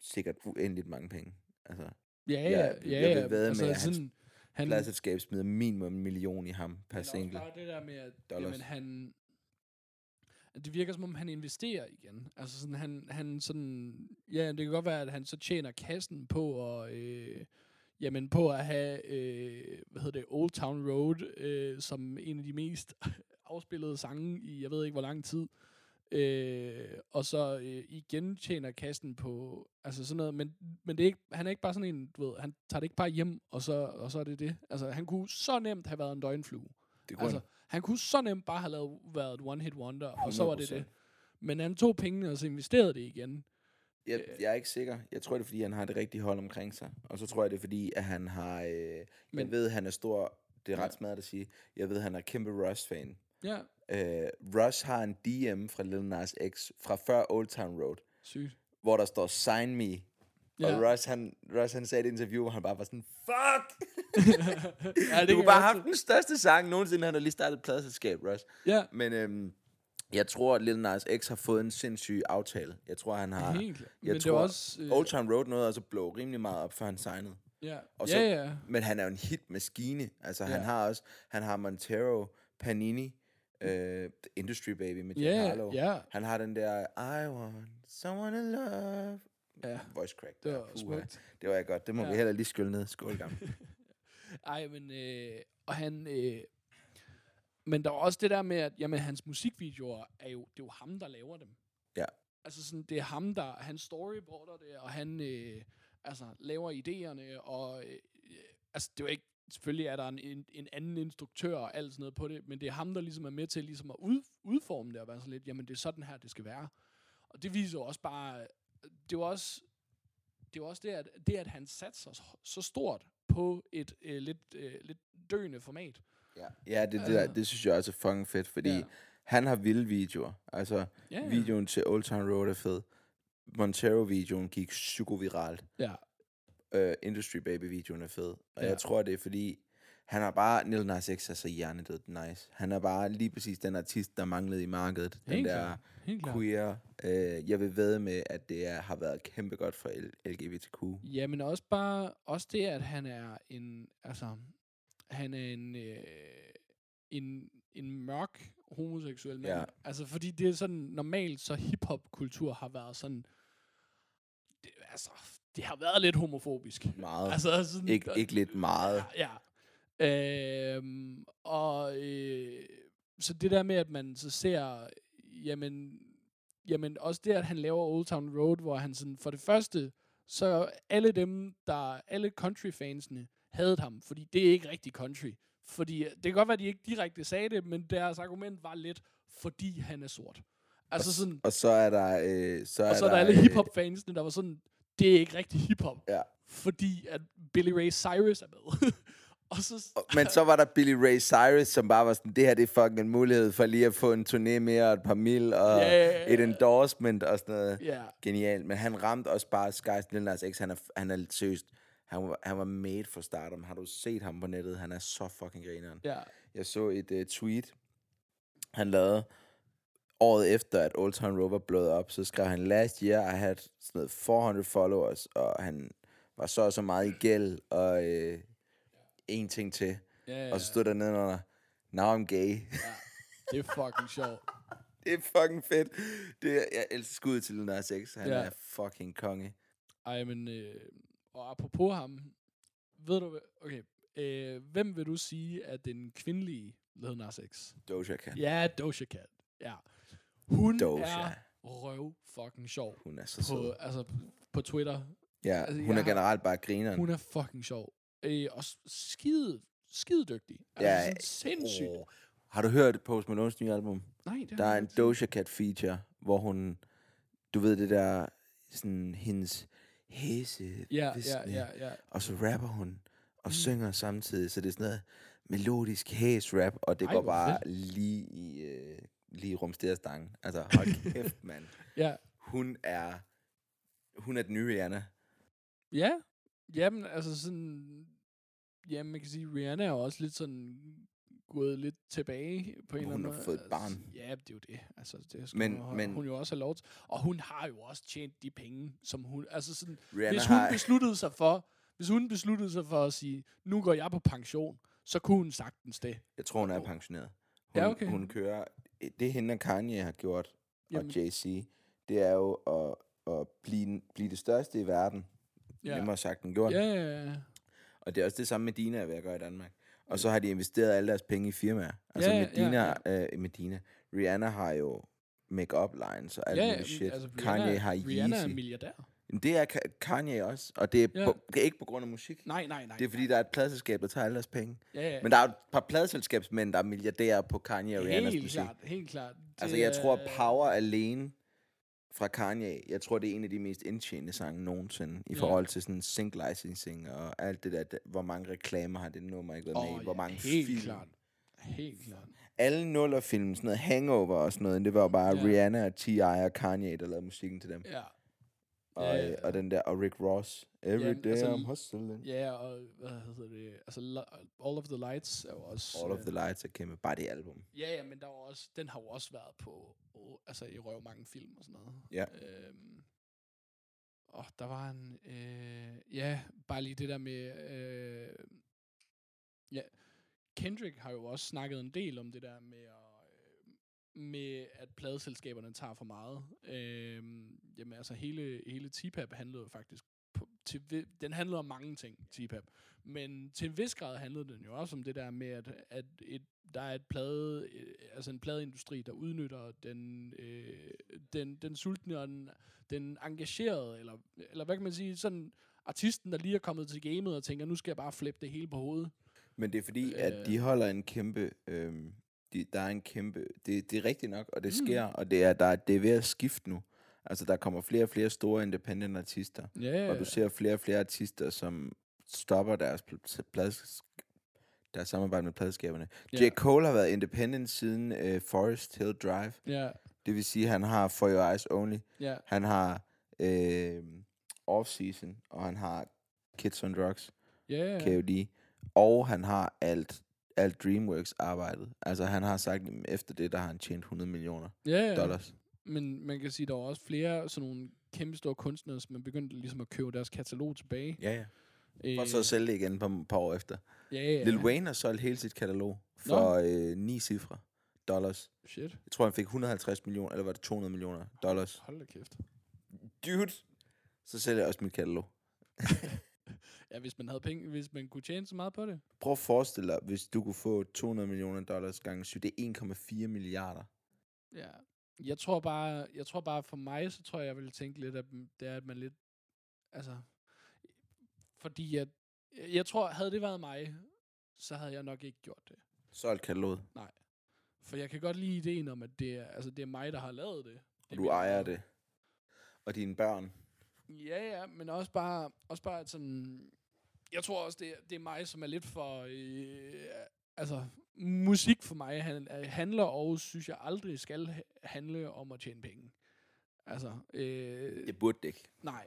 Speaker 1: sikkert uendeligt mange penge. Altså,
Speaker 2: ja, ja,
Speaker 1: Jeg-
Speaker 2: ja,
Speaker 1: jeg vil
Speaker 2: ja, altså
Speaker 1: med, at hans
Speaker 2: sådan, han,
Speaker 1: pladselskab smider minimum en million i ham per
Speaker 2: også
Speaker 1: single.
Speaker 2: bare det der med, at
Speaker 1: dollars.
Speaker 2: jamen, han, det virker som om, han investerer igen. Altså sådan, han, han sådan, ja, det kan godt være, at han så tjener kassen på at, øh, jamen på at have, øh, hvad hedder det, Old Town Road, øh, som en af de mest afspillede sange i, jeg ved ikke hvor lang tid. Øh, og så øh, igen tjener kassen på, altså sådan noget, men, men det er ikke, han er ikke bare sådan en, du ved, han tager det ikke bare hjem, og så, og så er det det. Altså, han kunne så nemt have været en døgnflue.
Speaker 1: Det kunne
Speaker 2: Altså,
Speaker 1: altså,
Speaker 2: han kunne så nemt bare have lavet, været et one-hit wonder, og så var det
Speaker 1: 100%.
Speaker 2: det. Men han tog pengene, og så investerede det igen.
Speaker 1: jeg, jeg er ikke sikker. Jeg tror, det er, fordi han har det rigtige hold omkring sig. Og så tror jeg, det er, fordi at han har... Øh, Men, jeg ved, han er stor... Det er
Speaker 2: Ja.
Speaker 1: ret smadret at sige. Jeg ved, han er kæmpe Russ-fan.
Speaker 2: Ja,
Speaker 1: Øh, Russ har en DM fra Lil Nas X fra før Old Town Road,
Speaker 2: sygt.
Speaker 1: hvor der står Sign Me. Ja. Og
Speaker 2: Ja.
Speaker 1: Russ, han, Russ, han sagde i et interview, hvor han bare var sådan, fuck!
Speaker 2: ja,
Speaker 1: du
Speaker 2: kan
Speaker 1: kunne bare have haft den største sang nogensinde. Han har lige startet et pladeselskab, Russ.
Speaker 2: Ja,
Speaker 1: Men øhm, jeg tror, at Lil Nas X har fået en sindssyg aftale. Jeg tror, han har...
Speaker 2: helt klart.
Speaker 1: jeg
Speaker 2: Men det
Speaker 1: tror,
Speaker 2: var også... Øh,
Speaker 1: Old Town Road nåede at blow rimelig meget op, før han signede.
Speaker 2: ja,
Speaker 1: og
Speaker 2: ja,
Speaker 1: så-
Speaker 2: ja.
Speaker 1: Men han er jo en hitmaskine. Altså, han
Speaker 2: Ja.
Speaker 1: har også... Han har Montero, Panini, The Industry Baby med Jack
Speaker 2: Ja,
Speaker 1: Harlow.
Speaker 2: ja.
Speaker 1: Han har den der, I want someone to love.
Speaker 2: Ja,
Speaker 1: Voice crack.
Speaker 2: det var smukt.
Speaker 1: Det var jeg godt. Det må
Speaker 2: Ja.
Speaker 1: vi heller lige skylde ned. Skål, gammel.
Speaker 2: Ej, men... Øh, og han... Øh, men der er også det der med, at jamen, hans musikvideoer er jo, det er jo ham, der laver dem.
Speaker 1: Ja.
Speaker 2: Altså sådan, det er ham, der, han storyboarder det, og han øh, altså, laver idéerne, og øh, altså, det er jo ikke, selvfølgelig er der en, en, en anden instruktør og alt sådan noget på det, men det er ham, der ligesom er med til ligesom at ud, udforme det, og være sådan lidt, jamen det er sådan her, det skal være. Og det viser jo også bare, det er jo også, det er jo også det, at, det, at han satser så, så stort på et øh, lidt, øh, lidt døende format.
Speaker 1: ja, ja det, det, der,
Speaker 2: Altså.
Speaker 1: det synes jeg også er fucking fedt, fordi
Speaker 2: Ja.
Speaker 1: han har vilde videoer. Altså,
Speaker 2: Ja, ja.
Speaker 1: videoen til Old Town Road er fed. Montero-videoen gik psykoviralt.
Speaker 2: Ja,
Speaker 1: uh, Industry Baby-videoen er fed. Og
Speaker 2: Ja.
Speaker 1: jeg tror, det er fordi, Han har bare, Lil Nas X er så hjernedød nice. Han er bare lige præcis den artist, der manglede i markedet. Den
Speaker 2: Helt
Speaker 1: der
Speaker 2: klart.
Speaker 1: queer. Øh, jeg vil ved med, at det er, har været kæmpe godt for LGBTQ.
Speaker 2: Ja, men også bare, også det, at han er en, altså, han er en, øh, en, en mørk homoseksuel mand.
Speaker 1: Ja.
Speaker 2: Altså, fordi det er sådan, normalt så hiphop-kultur har været sådan, det, altså, det har været lidt homofobisk.
Speaker 1: Meget.
Speaker 2: Altså, sådan,
Speaker 1: ikke, ikke lidt meget.
Speaker 2: Ja. Øhm, og øh, så det der med, at man så ser, jamen, jamen også det, at han laver Old Town Road, hvor han sådan, for det første, så alle dem, der, alle country-fansene, havde ham, fordi det er ikke rigtig country. Fordi øh, det kan godt være, at de ikke direkte sagde det, men deres argument var lidt, fordi han er sort. Altså sådan,
Speaker 1: Og så er der... Øh, så
Speaker 2: og så er der alle
Speaker 1: øh,
Speaker 2: hip-hop-fansene, der var sådan, det er ikke rigtig hip-hop.
Speaker 1: Ja.
Speaker 2: Fordi at Billy Ray Cyrus er med. og så,
Speaker 1: Men så var der Billy Ray Cyrus, som bare var sådan, det her det er fucking en mulighed for lige at få en turné mere, og et par mil, og
Speaker 2: Ja.
Speaker 1: et endorsement og sådan noget.
Speaker 2: ja,
Speaker 1: Genialt. Men han ramte også bare Skies Lil Nas X. Han er, han er seriøst. Han var, han var made for stardom. Har du set ham på nettet? Han er så fucking grineren.
Speaker 2: ja,
Speaker 1: Jeg så et uh, tweet, han lavede året efter, at Old Town Road var blået op. Så skrev han, last year I had sådan noget 400 followers, og han var så og så meget i gæld, og øh, en ting til.
Speaker 2: ja, ja.
Speaker 1: Og så stod der nedenunder, now I'm gay.
Speaker 2: det er fucking sjovt.
Speaker 1: det er fucking fedt. Det er, jeg elsker skuddet til Lil Nas X. Han
Speaker 2: Ja.
Speaker 1: er fucking konge.
Speaker 2: Ej, men, øh, og apropos ham, ved du okay, øh, hvem vil du sige er den kvindelige Lil Nas X?
Speaker 1: Doja Cat.
Speaker 2: Ja, Doja Cat. Ja. Hun
Speaker 1: Doja.
Speaker 2: er røv fucking sjov.
Speaker 1: Hun er så
Speaker 2: På,
Speaker 1: sød.
Speaker 2: altså, på Twitter.
Speaker 1: Ja,
Speaker 2: altså,
Speaker 1: hun er
Speaker 2: har-
Speaker 1: generelt bare grineren.
Speaker 2: Hun er fucking sjov. Øh, og skide, skide dygtig. Altså,
Speaker 1: Ja,
Speaker 2: sådan sindssygt.
Speaker 1: Åh. Har du hørt Post Malones nye album?
Speaker 2: Nej, det
Speaker 1: Der er en. Doja Cat feature, hvor hun, du ved det der, sådan hendes hæse,
Speaker 2: Ja, ja,
Speaker 1: viskende,
Speaker 2: ja, ja.
Speaker 1: og så rapper hun og
Speaker 2: Mm.
Speaker 1: synger samtidig, så det er sådan noget melodisk hæs rap, og det
Speaker 2: Ej,
Speaker 1: går bare
Speaker 2: fedt.
Speaker 1: lige i øh, lige i rumsterstangen. Altså, hold kæft, mand.
Speaker 2: Ja,
Speaker 1: Hun er, hun er den nye Rihanna.
Speaker 2: Ja, jamen altså sådan, jamen man kan sige, Rihanna er også lidt sådan gået lidt tilbage på en
Speaker 1: Hun
Speaker 2: eller anden
Speaker 1: har
Speaker 2: måde.
Speaker 1: fået et
Speaker 2: Altså,
Speaker 1: barn.
Speaker 2: Ja, det er jo det. Altså, det skal
Speaker 1: Men-
Speaker 2: men, hun,
Speaker 1: men-
Speaker 2: hun jo også have lov til. Og hun har jo også tjent de penge, som hun, altså sådan,
Speaker 1: Rihanna
Speaker 2: hvis hun
Speaker 1: har,
Speaker 2: besluttede sig for, hvis hun besluttede sig for at sige, nu går jeg på pension, så kunne hun sagtens det.
Speaker 1: jeg tror, hun er pensioneret. Hun,
Speaker 2: Ja, okay.
Speaker 1: hun kører, det hende og Kanye har gjort,
Speaker 2: Jamen,
Speaker 1: og JC, det er jo at, at blive, blive det største i verden.
Speaker 2: Ja.
Speaker 1: Nemmere sagt end gjort.
Speaker 2: ja, ja, ja.
Speaker 1: Og det er også det samme med Dina ved at gøre i Danmark. Og så har de investeret alle deres penge i firmaer. Altså
Speaker 2: Ja,
Speaker 1: ja,
Speaker 2: ja,
Speaker 1: Medina, ja. Øh, Medina. Rihanna har jo make-up lines og alt
Speaker 2: ja,
Speaker 1: muligt shit.
Speaker 2: altså,
Speaker 1: Kanye
Speaker 2: Rihanna,
Speaker 1: har
Speaker 2: Rihanna er
Speaker 1: Yeezy.
Speaker 2: milliardær.
Speaker 1: Det er Ka- Kanye også, og det er,
Speaker 2: Ja.
Speaker 1: på, det er ikke på grund af musik.
Speaker 2: Nej, nej, nej.
Speaker 1: Det er fordi, der er et pladselskab, der tager alle deres penge.
Speaker 2: ja, ja.
Speaker 1: Men der er et par pladselskabsmænd, der er milliardærer på Kanye og Rihannas
Speaker 2: helt
Speaker 1: musik.
Speaker 2: klart, helt klart.
Speaker 1: Altså, jeg tror,
Speaker 2: er-
Speaker 1: Power alene fra Kanye, jeg tror, det er en af de mest indtjenende sange nogensinde, i
Speaker 2: Ja.
Speaker 1: forhold til sådan sync licensing og alt det der, hvor mange reklamer har det nummer ikke været
Speaker 2: Åh,
Speaker 1: med i, hvor
Speaker 2: ja,
Speaker 1: mange
Speaker 2: helt
Speaker 1: film.
Speaker 2: klart. Helt klart.
Speaker 1: Alle nullerfilm, sådan noget hangover og sådan noget, det var bare
Speaker 2: ja.
Speaker 1: Rihanna og T.I. og Kanye, der lavede musikken til dem.
Speaker 2: Ja.
Speaker 1: Og,
Speaker 2: Ja,
Speaker 1: øh,
Speaker 2: ja.
Speaker 1: og den der, og Rick Ross. Every
Speaker 2: Jamen,
Speaker 1: day
Speaker 2: altså,
Speaker 1: I'm hustling.
Speaker 2: Ja, og hvad hedder det? Altså, All of the Lights er jo også...
Speaker 1: All of
Speaker 2: øh,
Speaker 1: the Lights er kæmpe. Bare det album.
Speaker 2: Ja, ja, men der var også, den har jo også været på, oh, altså i røv mange film og sådan noget.
Speaker 1: Ja.
Speaker 2: Øhm, og der var en, øh, ja, bare lige det der med, øh, ja, Kendrick har jo også snakket en del om det der med at, øh, med at pladeselskaberne tager for meget. Øhm, jamen altså hele, hele TPAP handlede jo faktisk på, til, den handlede om mange ting, TPAP. Men til en vis grad handlede den jo også om det der med, at, at et, der er et plade, øh, altså en pladeindustri, der udnytter den, øh, den, den sultne og den, den engagerede, eller, eller hvad kan man sige, sådan artisten, der lige er kommet til gamet og tænker, nu skal jeg bare flippe det hele på hovedet.
Speaker 1: Men det er fordi, at de
Speaker 2: Øh.
Speaker 1: holder en kæmpe... Øhm, de, der er en kæmpe... Det, det er rigtigt nok, og det
Speaker 2: Mm.
Speaker 1: sker, og det er, der, er- det er ved at skifte nu. Altså, der kommer flere og flere store independent artister,
Speaker 2: Ja,
Speaker 1: og du ser flere og flere artister, som stopper deres, pl- plads, deres samarbejde med pladskaberne.
Speaker 2: Ja.
Speaker 1: J. Cole har været independent siden øh, Forest Hill Drive.
Speaker 2: ja,
Speaker 1: Det vil sige, at han har For Your Eyes Only.
Speaker 2: ja,
Speaker 1: Han har øh, Off Season, og han har Kids on Drugs,
Speaker 2: ja, ja.
Speaker 1: KOD. og han har alt, alt DreamWorks arbejdet. Altså han har sagt, at efter det, der har han tjent 100 millioner
Speaker 2: Ja, ja.
Speaker 1: dollars.
Speaker 2: Men man kan sige, der var også flere sådan nogle kæmpe store kunstnere, som er begyndt ligesom at købe deres katalog tilbage.
Speaker 1: Ja, ja.
Speaker 2: Øh,
Speaker 1: Og så sælge det igen på et par år efter.
Speaker 2: ja, ja.
Speaker 1: Lil Wayne har solgt hele sit katalog for øh, 9 cifre dollars.
Speaker 2: Shit.
Speaker 1: Jeg tror, han fik 150 millioner, eller var det 200 millioner dollars.
Speaker 2: Hold da kæft.
Speaker 1: Dude! Så sælger jeg også mit katalog.
Speaker 2: Ja, hvis man havde penge, hvis man kunne tjene så meget på det.
Speaker 1: Prøv at forestille dig, hvis du kunne få 200 millioner dollars gange 7, det er 1,4 milliarder.
Speaker 2: Ja. Jeg tror bare, jeg tror bare for mig, så tror jeg, jeg ville tænke lidt, at det er, at man lidt, altså, fordi at, jeg tror, havde det været mig, så havde jeg nok ikke gjort det.
Speaker 1: Solgt kataloget,
Speaker 2: For jeg kan godt lide ideen om, at det er, altså, det er mig, der har lavet det.
Speaker 1: og
Speaker 2: det
Speaker 1: du
Speaker 2: vil jeg
Speaker 1: ejer det. Og dine børn.
Speaker 2: Ja, ja, men også bare, også bare at sådan, jeg tror også, det, er- det er mig, som er lidt for, øh, altså, musik for mig han, øh, handler og synes jeg aldrig skal ha- handle om at tjene penge. Altså, øh,
Speaker 1: Det burde det ikke.
Speaker 2: nej.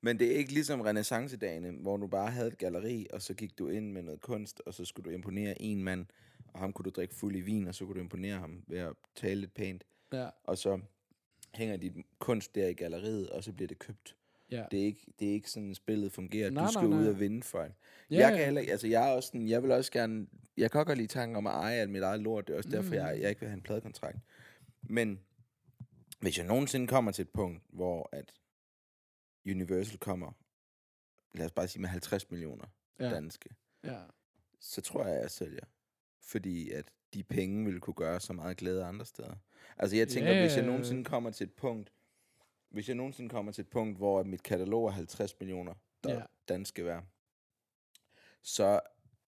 Speaker 1: Men det er ikke ligesom renaissancedagene, hvor du bare havde et galleri, og så gik du ind med noget kunst, og så skulle du imponere en mand, og ham kunne du drikke fuld i vin, og så kunne du imponere ham ved at tale lidt pænt.
Speaker 2: Ja,
Speaker 1: Og så hænger dit kunst der i galleriet, og så bliver det købt.
Speaker 2: Ja.
Speaker 1: Det er ikke, det er ikke sådan, spillet fungerer.
Speaker 2: Nej,
Speaker 1: du skal
Speaker 2: nej,
Speaker 1: ud
Speaker 2: nej.
Speaker 1: og vinde for det.
Speaker 2: ja,
Speaker 1: jeg kan heller altså jeg er også sådan, jeg vil også gerne, jeg kan godt lide tanken om at eje alt mit eget lort, det er også derfor,
Speaker 2: Mm.
Speaker 1: jeg, jeg ikke vil have en pladekontrakt. Men hvis jeg nogensinde kommer til et punkt, hvor at Universal kommer, lad os bare sige med 50 millioner
Speaker 2: ja,
Speaker 1: danske,
Speaker 2: ja.
Speaker 1: så tror jeg, at jeg sælger. Fordi at de penge ville kunne gøre så meget glæde andre steder. Altså jeg tænker,
Speaker 2: Ja.
Speaker 1: hvis jeg nogensinde kommer til et punkt, hvis jeg nogensinde kommer til et punkt, hvor mit katalog er 50 millioner der
Speaker 2: Ja.
Speaker 1: danske værd, så,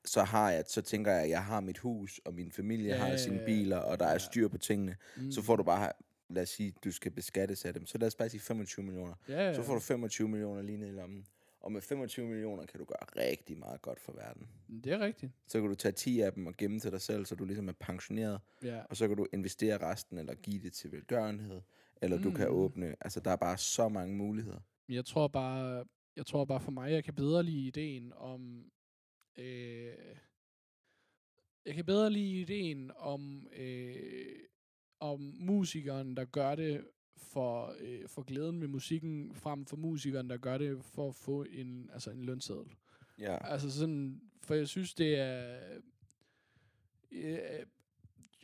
Speaker 1: så har jeg, så tænker jeg, at jeg har mit hus, og min familie
Speaker 2: Ja,
Speaker 1: har sine biler, og der er styr på tingene.
Speaker 2: Mm.
Speaker 1: Så får du bare, lad os sige, du skal beskattes af dem. Så lad os bare sige 25 millioner.
Speaker 2: ja, ja.
Speaker 1: Så får du 25 millioner lige ned i lommen. Og med 25 millioner kan du gøre rigtig meget godt for verden.
Speaker 2: Det er rigtigt.
Speaker 1: Så kan du tage 10 af dem og gemme til dig selv, så du ligesom er pensioneret.
Speaker 2: Ja.
Speaker 1: Og så kan du investere resten, eller give det til velgørenhed. Eller mm. du kan
Speaker 2: Mm.
Speaker 1: åbne. Altså, der er bare så mange muligheder.
Speaker 2: Jeg tror bare, jeg tror bare for mig, jeg kan bedre lide ideen om, øh, jeg kan bedre lide ideen om, øh, om musikeren, der gør det for, øh, for glæden ved musikken, frem for musikeren, der gør det for at få en, altså en lønseddel.
Speaker 1: Ja.
Speaker 2: Altså sådan, for jeg synes, det er... Øh,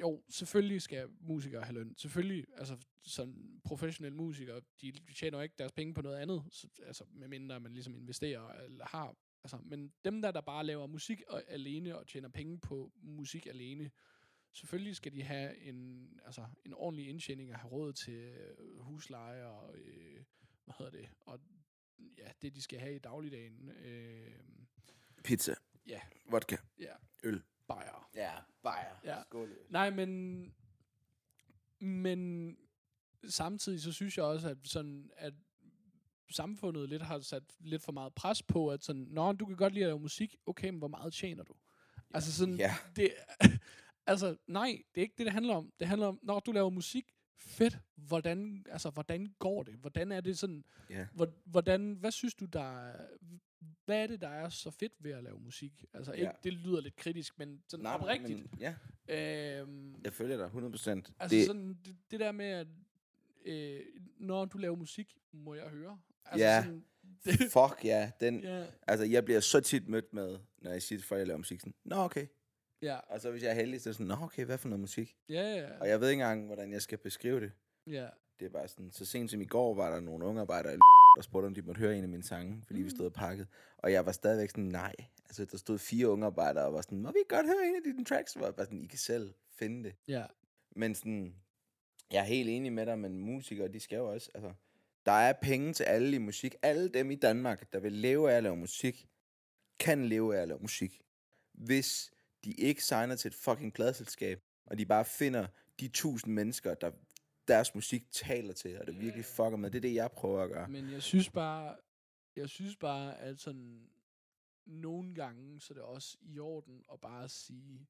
Speaker 2: jo, selvfølgelig skal musikere have løn. Selvfølgelig, altså sådan professionelle musikere, de tjener jo ikke deres penge på noget andet, så, altså medmindre man ligesom investerer eller har. Altså, men dem der, der bare laver musik og, alene og tjener penge på musik alene, selvfølgelig skal de have en, altså, en ordentlig indtjening og have råd til øh, husleje og, øh, hvad hedder det, og ja, det de skal have i dagligdagen. Øh,
Speaker 1: Pizza.
Speaker 2: Ja.
Speaker 1: Vodka.
Speaker 2: Ja.
Speaker 1: Øl.
Speaker 2: Bajer.
Speaker 1: Ja, bajer.
Speaker 2: Ja.
Speaker 1: Skål.
Speaker 2: Nej, men... Men samtidig så synes jeg også, at, sådan, at samfundet lidt har sat lidt for meget pres på, at sådan, Nå, du kan godt lide at lave musik, okay, men hvor meget tjener du? Altså sådan,
Speaker 1: Ja.
Speaker 2: det, altså nej, det er ikke det, det handler om. Det handler om, når du laver musik, fedt, hvordan, altså, hvordan går det? Hvordan er det sådan,
Speaker 1: Ja.
Speaker 2: hvor- hvordan, hvad synes du, der er, hvad er det, der er så fedt ved at lave musik? Altså ikke,
Speaker 1: Ja.
Speaker 2: det lyder lidt kritisk, men sådan
Speaker 1: Nej,
Speaker 2: oprigtigt.
Speaker 1: Men, ja,
Speaker 2: Øhm,
Speaker 1: jeg følger dig 100 procent.
Speaker 2: altså det, sådan, det, det der med, at øh, når du laver musik, må jeg høre. Altså
Speaker 1: Ja.
Speaker 2: Sådan, det,
Speaker 1: Fuck ja, den,
Speaker 2: ja,
Speaker 1: altså jeg bliver så tit mødt med, når jeg siger til folk, jeg laver musik, sådan, nå okay.
Speaker 2: ja,
Speaker 1: Og så hvis jeg er heldig, så er sådan, nå okay, hvad for noget musik?
Speaker 2: ja, ja,
Speaker 1: Og jeg ved ikke engang, hvordan jeg skal beskrive det.
Speaker 2: ja,
Speaker 1: Det er bare sådan, så sent som i går var der nogle unge arbejdere, der spurgte, om de måtte høre en af mine sange, fordi mm. vi stod og pakket. Og jeg var stadigvæk sådan, nej. Altså, der stod fire unge arbejdere og var sådan, må vi godt høre en af dine tracks? Så var jeg sådan, I kan selv finde det.
Speaker 2: ja,
Speaker 1: Men sådan, jeg er helt enig med dig, men musikere, de skal jo også, altså, der er penge til alle i musik. Alle dem i Danmark, der vil leve af at lave musik, kan leve af at lave musik. Hvis de ikke signer til et fucking pladselskab, og de bare finder de tusind mennesker, der deres musik taler til, og det virkelig fucker med. Det er det, jeg prøver at gøre.
Speaker 2: Men jeg synes bare, jeg synes bare, at sådan, nogle gange, så er det også i orden at bare sige,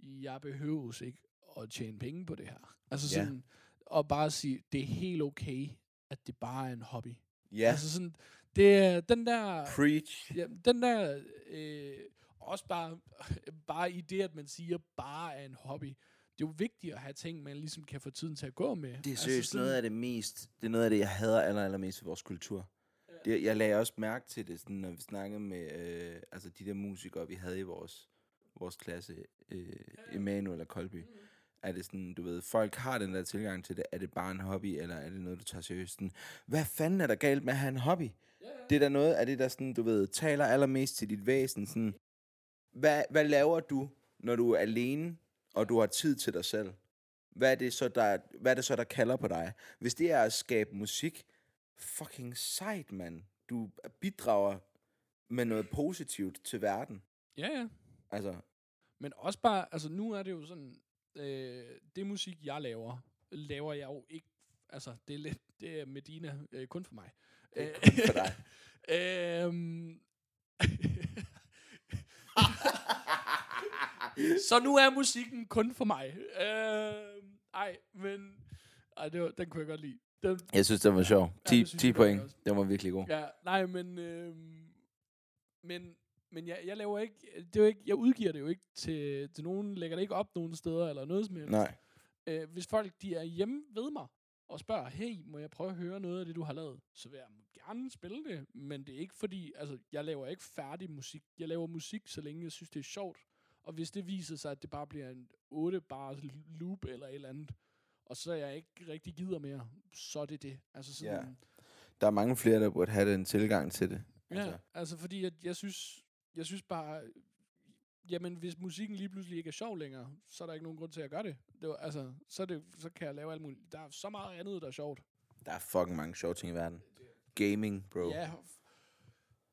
Speaker 2: jeg behøves ikke at tjene penge på det her. Altså sådan, og bare sige, det er helt okay, at det bare er en hobby.
Speaker 1: Ja,
Speaker 2: Altså sådan, det er den der...
Speaker 1: preach.
Speaker 2: Ja, den der... Øh, også bare, bare i det, at man siger, bare er en hobby. Det er jo vigtigt at have ting, man ligesom kan få tiden til at gå med.
Speaker 1: Det er seriøst altså noget af det mest, det er noget af det, jeg hader aller, allermest ved vores kultur. Ja. Det, jeg lagde også mærke til det, sådan, når vi snakkede med øh, altså de der musikere, vi havde i vores, vores klasse, øh, Emanuel og Kolby. Mm. Er det sådan, du ved, folk har den der tilgang til det, er det bare en hobby, eller er det noget, du tager seriøst? Sådan, hvad fanden er der galt med at have en hobby? Ja, ja. Det er der noget af det, der sådan, du ved, taler allermest til dit væsen. Sådan, hvad, hvad laver du, når du er alene, og du har tid til dig selv? Hvad er, det så, der, hvad er det så, der kalder på dig? Hvis det er at skabe musik, fucking sejt, mand. Du bidrager med noget positivt til verden.
Speaker 2: Ja, ja.
Speaker 1: Altså,
Speaker 2: Men også bare, altså nu er det jo sådan, øh, det musik, jeg laver, laver jeg jo ikke, altså det er lidt, det er Medina, øh, kun for mig.
Speaker 1: det er kun for dig.
Speaker 2: Øhm, så nu er musikken kun for mig. Øhm, ej, men ej, det var, den kunne jeg godt lide. Den,
Speaker 1: Jeg synes, det var sjov. 10,
Speaker 2: det synes
Speaker 1: 10
Speaker 2: jeg godt
Speaker 1: point. Den var virkelig god.
Speaker 2: Ja, nej, men... Øhm, men men jeg, jeg laver ikke, det er jo ikke, jeg udgiver det jo ikke til, til nogen, lægger det ikke op nogen steder, eller noget som helst.
Speaker 1: Nej.
Speaker 2: Øh, hvis folk, de er hjemme ved mig, og spørger, hey, må jeg prøve at høre noget af det, du har lavet? Så vil jeg gerne spille det, men det er ikke fordi, altså, jeg laver ikke færdig musik. Jeg laver musik, så længe jeg synes, det er sjovt. Og hvis det viser sig, at det bare bliver en 8 bars loop eller et eller andet, og så jeg ikke rigtig gider mere, så er det det. Altså sådan,
Speaker 1: Ja. Der er mange flere, der burde have den tilgang til det.
Speaker 2: Ja, altså. altså fordi at jeg synes, jeg synes bare, jamen hvis musikken lige pludselig ikke er sjov længere, så er der ikke nogen grund til at gøre det. det var, altså, så, er det, så kan jeg lave alt muligt. Der er så meget andet, der er sjovt.
Speaker 1: Der er fucking mange sjove ting i verden. Gaming, bro.
Speaker 2: Ja,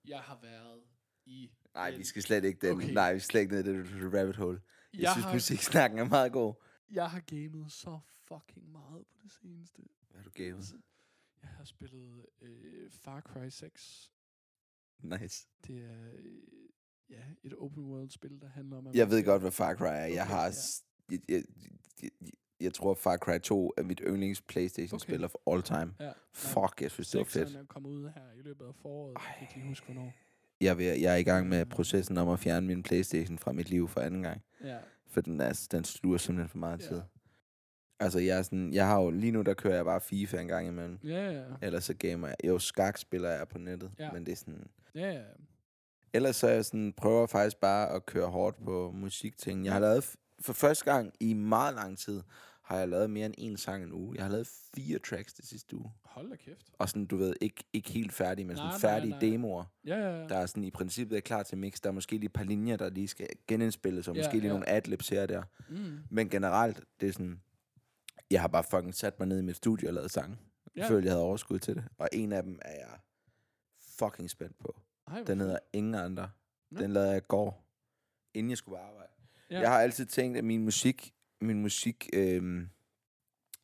Speaker 2: jeg har været i...
Speaker 1: Nej, vi skal slet ikke den.
Speaker 2: Okay.
Speaker 1: Nej, vi skal slet ikke ned i det rabbit hole. Jeg,
Speaker 2: Jeg
Speaker 1: synes,
Speaker 2: har,
Speaker 1: musiksnakken er meget god.
Speaker 2: jeg har gamet så fucking meget på det seneste.
Speaker 1: Hvad har du gamet?
Speaker 2: Altså, Jeg har spillet øh, Far Cry 6.
Speaker 1: Nice.
Speaker 2: Det er øh, ja, et open world spil, der handler om... at
Speaker 1: Jeg ved godt, hvad Far Cry er. Jeg
Speaker 2: Okay,
Speaker 1: har...
Speaker 2: ja.
Speaker 1: Jeg, jeg, jeg, jeg, jeg tror, Far Cry 2 er mit yndlings Playstation-spil of all time.
Speaker 2: Ja,
Speaker 1: Fuck, jeg synes, det var fedt.
Speaker 2: Sekseren er kommet ud her i løbet af foråret. Jeg kan ikke lige huske, hvornår.
Speaker 1: Jeg er, ved, jeg er i gang med processen om at fjerne min Playstation fra mit liv for anden gang.
Speaker 2: Ja,
Speaker 1: For den, er, den sluger simpelthen for meget
Speaker 2: Ja.
Speaker 1: tid. Altså, jeg er sådan... Jeg har jo... Lige nu, der kører jeg bare FIFA en gang imellem.
Speaker 2: ja, ja.
Speaker 1: Ellers så gamer jeg. Jo, skak spiller jeg på nettet.
Speaker 2: Ja.
Speaker 1: Men det er sådan...
Speaker 2: ja, ja.
Speaker 1: Ellers så jeg sådan, prøver faktisk bare at køre hårdt på musikting. Jeg har lavet, for første gang i meget lang tid, har jeg lavet mere end en sang en uge. Jeg har lavet fire tracks det sidste uge.
Speaker 2: Hold da kæft.
Speaker 1: Og sådan, du ved, ikke, ikke helt færdige, men
Speaker 2: Nej,
Speaker 1: sådan
Speaker 2: nej,
Speaker 1: færdige
Speaker 2: nej.
Speaker 1: demoer,
Speaker 2: Ja, ja, ja.
Speaker 1: der er sådan i princippet er klar til mix. Der er måske lige et par linjer, der lige skal genindspilles, og
Speaker 2: Ja,
Speaker 1: måske lige
Speaker 2: ja.
Speaker 1: nogle adlibs her og der.
Speaker 2: Mm.
Speaker 1: Men generelt, det er sådan, jeg har bare fucking sat mig ned i mit studie og lavet sange. Jeg
Speaker 2: Ja.
Speaker 1: følte, jeg havde overskud til det. Og en af dem er jeg fucking spændt på.
Speaker 2: Ej,
Speaker 1: Den hedder Ingen Andre.
Speaker 2: Nå.
Speaker 1: Den lavede jeg i går, inden jeg skulle arbejde.
Speaker 2: Ja.
Speaker 1: Ja. Jeg har altid tænkt, at min musik, min musik, øhm,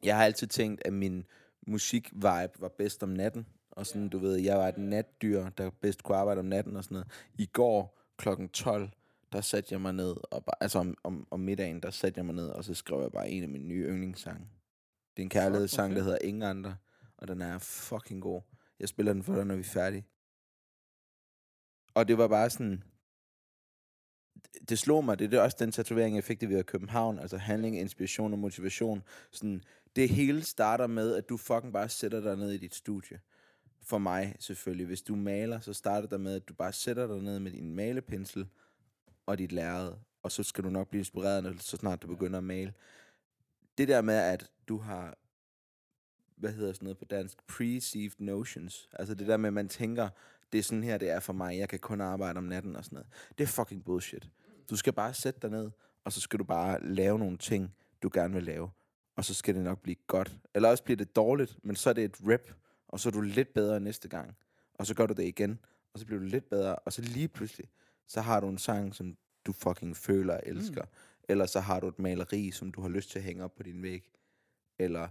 Speaker 1: jeg har altid tænkt, at min musik-vibe var bedst om natten. Og sådan, du ved, jeg var et natdyr, der bedst kunne arbejde om natten og sådan noget. I går klokken 12, der satte jeg mig ned, og bare, altså om, om, om middagen, der satte jeg mig ned, og så skrev jeg bare en af mine nye yndlingssange. Det er en kærlighedssang, der hedder Ingen Andre, og den er fucking god. Jeg spiller den for dig, når vi er færdige. Og det var bare sådan det- slog mig, det er også den tatovering, jeg fik det ved København, altså handling, inspiration og motivation. Sådan, det hele starter med, at du fucking bare sætter dig ned i dit studie. For mig selvfølgelig. Hvis du maler, så starter det med, at du bare sætter dig ned med din malepensel og dit lærred. Og så skal du nok blive inspireret, så snart du begynder at male. Det der med, at du har, hvad hedder sådan noget på dansk, preceived notions. Altså det der med, at man tænker, det er sådan her, det er for mig. Jeg kan kun arbejde om natten og sådan noget. Det er fucking bullshit. Du skal bare sætte dig ned, og så skal du bare lave nogle ting, du gerne vil lave. Og så skal det nok blive godt. Eller også bliver det dårligt, men så er det et rip, og så er du lidt bedre næste gang. Og så gør du det igen, og så bliver du lidt bedre, og så lige pludselig, så har du en sang, som du fucking føler og elsker. Mm. Eller så har du et maleri, som du har lyst til at hænge op på din væg. Eller,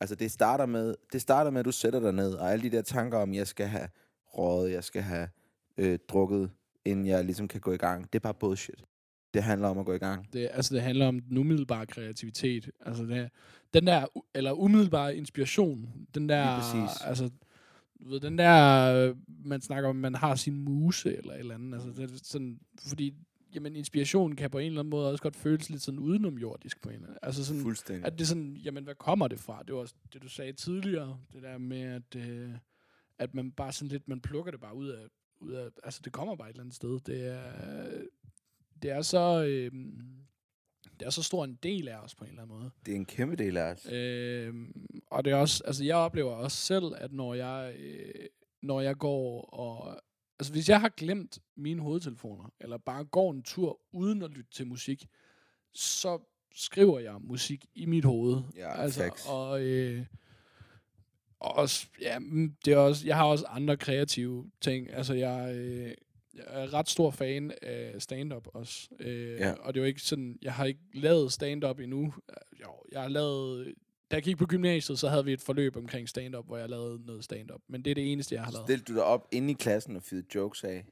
Speaker 1: altså det starter med, det starter med, at du sætter dig ned, og alle de der tanker om, jeg skal have røget, jeg skal have øh, drukket, inden jeg ligesom kan gå i gang, det er bare bullshit. Det handler om at gå i gang.
Speaker 2: Det, altså, det handler om den umiddelbare kreativitet. Altså, det, den der, eller umiddelbare inspiration. Den der, altså, ved, den der, man snakker om, man har sin muse, eller et eller andet. Altså, det er sådan, fordi jamen inspiration kan på en eller anden måde også godt føles lidt sådan udenomjordisk på en eller anden Altså sådan,
Speaker 1: Fuldstændig.
Speaker 2: at det er sådan, jamen hvad kommer det fra? Det var også det, du sagde tidligere, det der med, at, øh, at man bare sådan lidt, man plukker det bare ud af, ud af, altså det kommer bare et eller andet sted. Det er, det er så, øh, det er så stor en del af os på en eller anden måde.
Speaker 1: Det er en kæmpe del af os.
Speaker 2: Øh, og det er også, altså jeg oplever også selv, at når jeg, øh, når jeg går og, altså hvis jeg har glemt mine hovedtelefoner, eller bare går en tur uden at lytte til musik, så skriver jeg musik i mit hoved.
Speaker 1: Ja,
Speaker 2: altså,
Speaker 1: facts.
Speaker 2: og, øh, også, ja, mm, det er også, jeg har også andre kreative ting. Altså jeg, øh, jeg er ret stor fan af stand-up også. Øh,
Speaker 1: Ja.
Speaker 2: Og det er jo ikke sådan, jeg har ikke lavet stand-up endnu. Jo, jeg har lavet, da jeg gik på gymnasiet, så havde vi et forløb omkring stand-up, hvor jeg lavede noget stand-up. Men det er det eneste, jeg har lavet.
Speaker 1: Stillede du dig op inde i klassen og fyrede jokes af?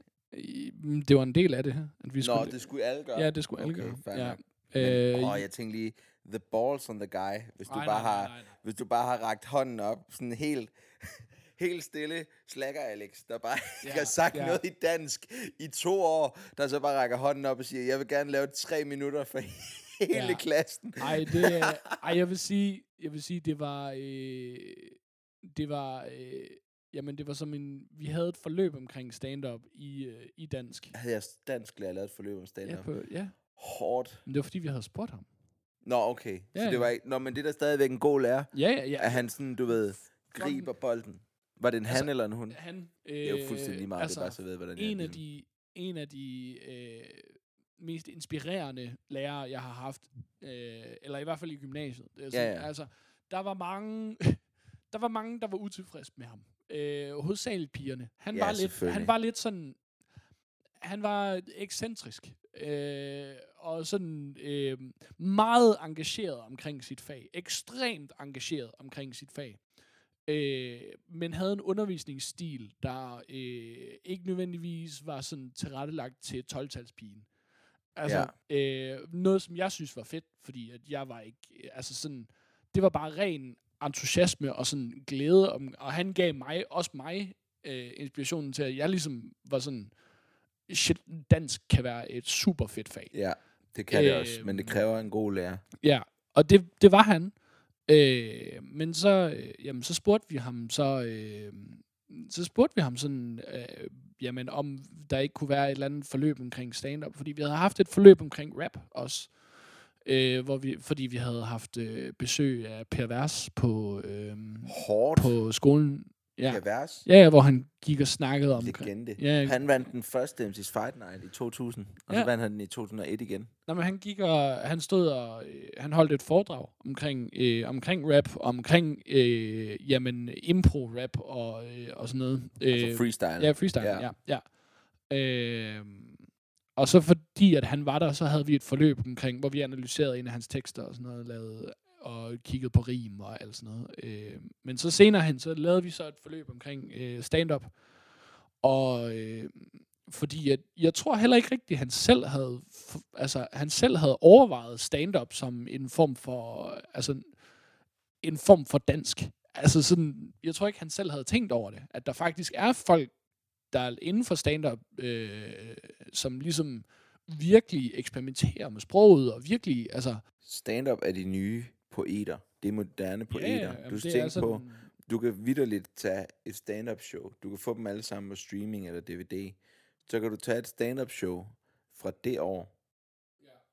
Speaker 2: Mm, Det var en del af det, at vi
Speaker 1: Nå,
Speaker 2: skulle...
Speaker 1: det skulle alle gøre.
Speaker 2: Ja, det skulle alle
Speaker 1: Okay,
Speaker 2: gøre.
Speaker 1: fair
Speaker 2: Ja.
Speaker 1: nok. Men,
Speaker 2: Øh,
Speaker 1: åh, jeg tænkte lige, the balls on the guy, hvis du
Speaker 2: nej,
Speaker 1: bare
Speaker 2: nej,
Speaker 1: har,
Speaker 2: nej, nej.
Speaker 1: hvis du bare har rakt hånden op, sådan helt, helt stille, slacker Alex, der bare ikke
Speaker 2: Ja,
Speaker 1: har sagt
Speaker 2: ja.
Speaker 1: noget i dansk i to år, der så bare rækker hånden op og siger, jeg vil gerne lave tre minutter for hele
Speaker 2: Ja.
Speaker 1: klassen.
Speaker 2: Ej, det, ej, jeg vil sige, jeg vil sige, det var, øh, det var, øh, jamen det var som en, vi havde et forløb omkring stand-up i, øh, i dansk.
Speaker 1: Havde jeg dansk lærer lavet et forløb om stand
Speaker 2: Ja, på, ja,
Speaker 1: Hårdt.
Speaker 2: men det var fordi, vi havde spurgt ham.
Speaker 1: Nå, okay.
Speaker 2: Ja,
Speaker 1: så det
Speaker 2: ja.
Speaker 1: var ikke... Nå, men det er da stadigvæk en god lærer,
Speaker 2: Ja, ja, ja.
Speaker 1: at han sådan, du ved, griber bolden. Var det en
Speaker 2: Altså,
Speaker 1: han eller en hun?
Speaker 2: Han, øh,
Speaker 1: Det er jo fuldstændig lige meget,
Speaker 2: altså,
Speaker 1: det er bare så ved, hvordan jeg
Speaker 2: en
Speaker 1: er
Speaker 2: af de, en af de øh, mest inspirerende lærere, jeg har haft, øh, eller i hvert fald i gymnasiet. Er sådan,
Speaker 1: ja.
Speaker 2: Altså, der var mange, der var mange, der var utilfredse med ham. Øh, hovedsageligt pigerne. Han
Speaker 1: Ja,
Speaker 2: var lidt, han var lidt sådan, han var ekscentrisk. Øh, og sådan øh, meget engageret omkring sit fag. Ekstremt engageret omkring sit fag. Øh, men havde en undervisningsstil, der øh, ikke nødvendigvis var sådan tilrettelagt til 12-talspigen. Altså, ja. øh, noget som jeg synes var fedt, fordi at jeg var ikke, øh, altså sådan, det var bare ren entusiasme og sådan glæde, om, og han gav mig, også mig, øh, inspirationen til, at jeg ligesom var sådan, shit, dansk kan være et super fedt fag.
Speaker 1: Ja, det kan det også, men det
Speaker 2: Øhm,
Speaker 1: kræver en god lærer.
Speaker 2: Ja, og det, det var han. Øh, men så, øh, jamen, så spurgte vi ham så, øh, så spurgte vi ham sådan, øh, jamen, om der ikke kunne være et eller andet forløb omkring stand-up, fordi vi havde haft et forløb omkring rap også, øh, hvor vi, fordi vi havde haft øh, besøg af Per Vers på, øh,
Speaker 1: Hårdt.
Speaker 2: på skolen. Ja.
Speaker 1: Ja. Pervers.
Speaker 2: ja, ja, hvor han gik og snakkede om...
Speaker 1: Legende.
Speaker 2: Ja,
Speaker 1: Han vandt den første MC's Fight Night i 2000, og så
Speaker 2: Ja.
Speaker 1: vandt han den i 2001 igen.
Speaker 2: Nå, men han gik og han stod og øh, han holdt et foredrag omkring øh, omkring rap, omkring øh, jamen impro rap og øh, og sådan noget.
Speaker 1: Altså freestyle.
Speaker 2: ja, freestyle.
Speaker 1: ja.
Speaker 2: Ja, ja. ja. Øh, og så fordi at han var der, så havde vi et forløb omkring, hvor vi analyserede en af hans tekster og sådan noget, lavede, og kiggede på rim og alt sådan noget. Øh, men så senere hen, så lavede vi så et forløb omkring øh, stand-up. Og øh, fordi at, jeg tror heller ikke rigtigt, han selv havde, f- altså, han selv havde overvejet stand-up som en form for, altså, en form for dansk. Altså sådan, jeg tror ikke, han selv havde tænkt over det. At der faktisk er folk, der er inden for stand-up, øh, som ligesom virkelig eksperimenterer med sproget, og virkelig, altså...
Speaker 1: Stand-up er de nye poeter. Det er moderne poeter.
Speaker 2: jamen,
Speaker 1: du
Speaker 2: det
Speaker 1: skal tænke
Speaker 2: sådan-
Speaker 1: på, du kan vidderligt tage et stand-up show. Du kan få dem alle sammen på streaming eller DVD. Så kan du tage et stand-up show fra det år,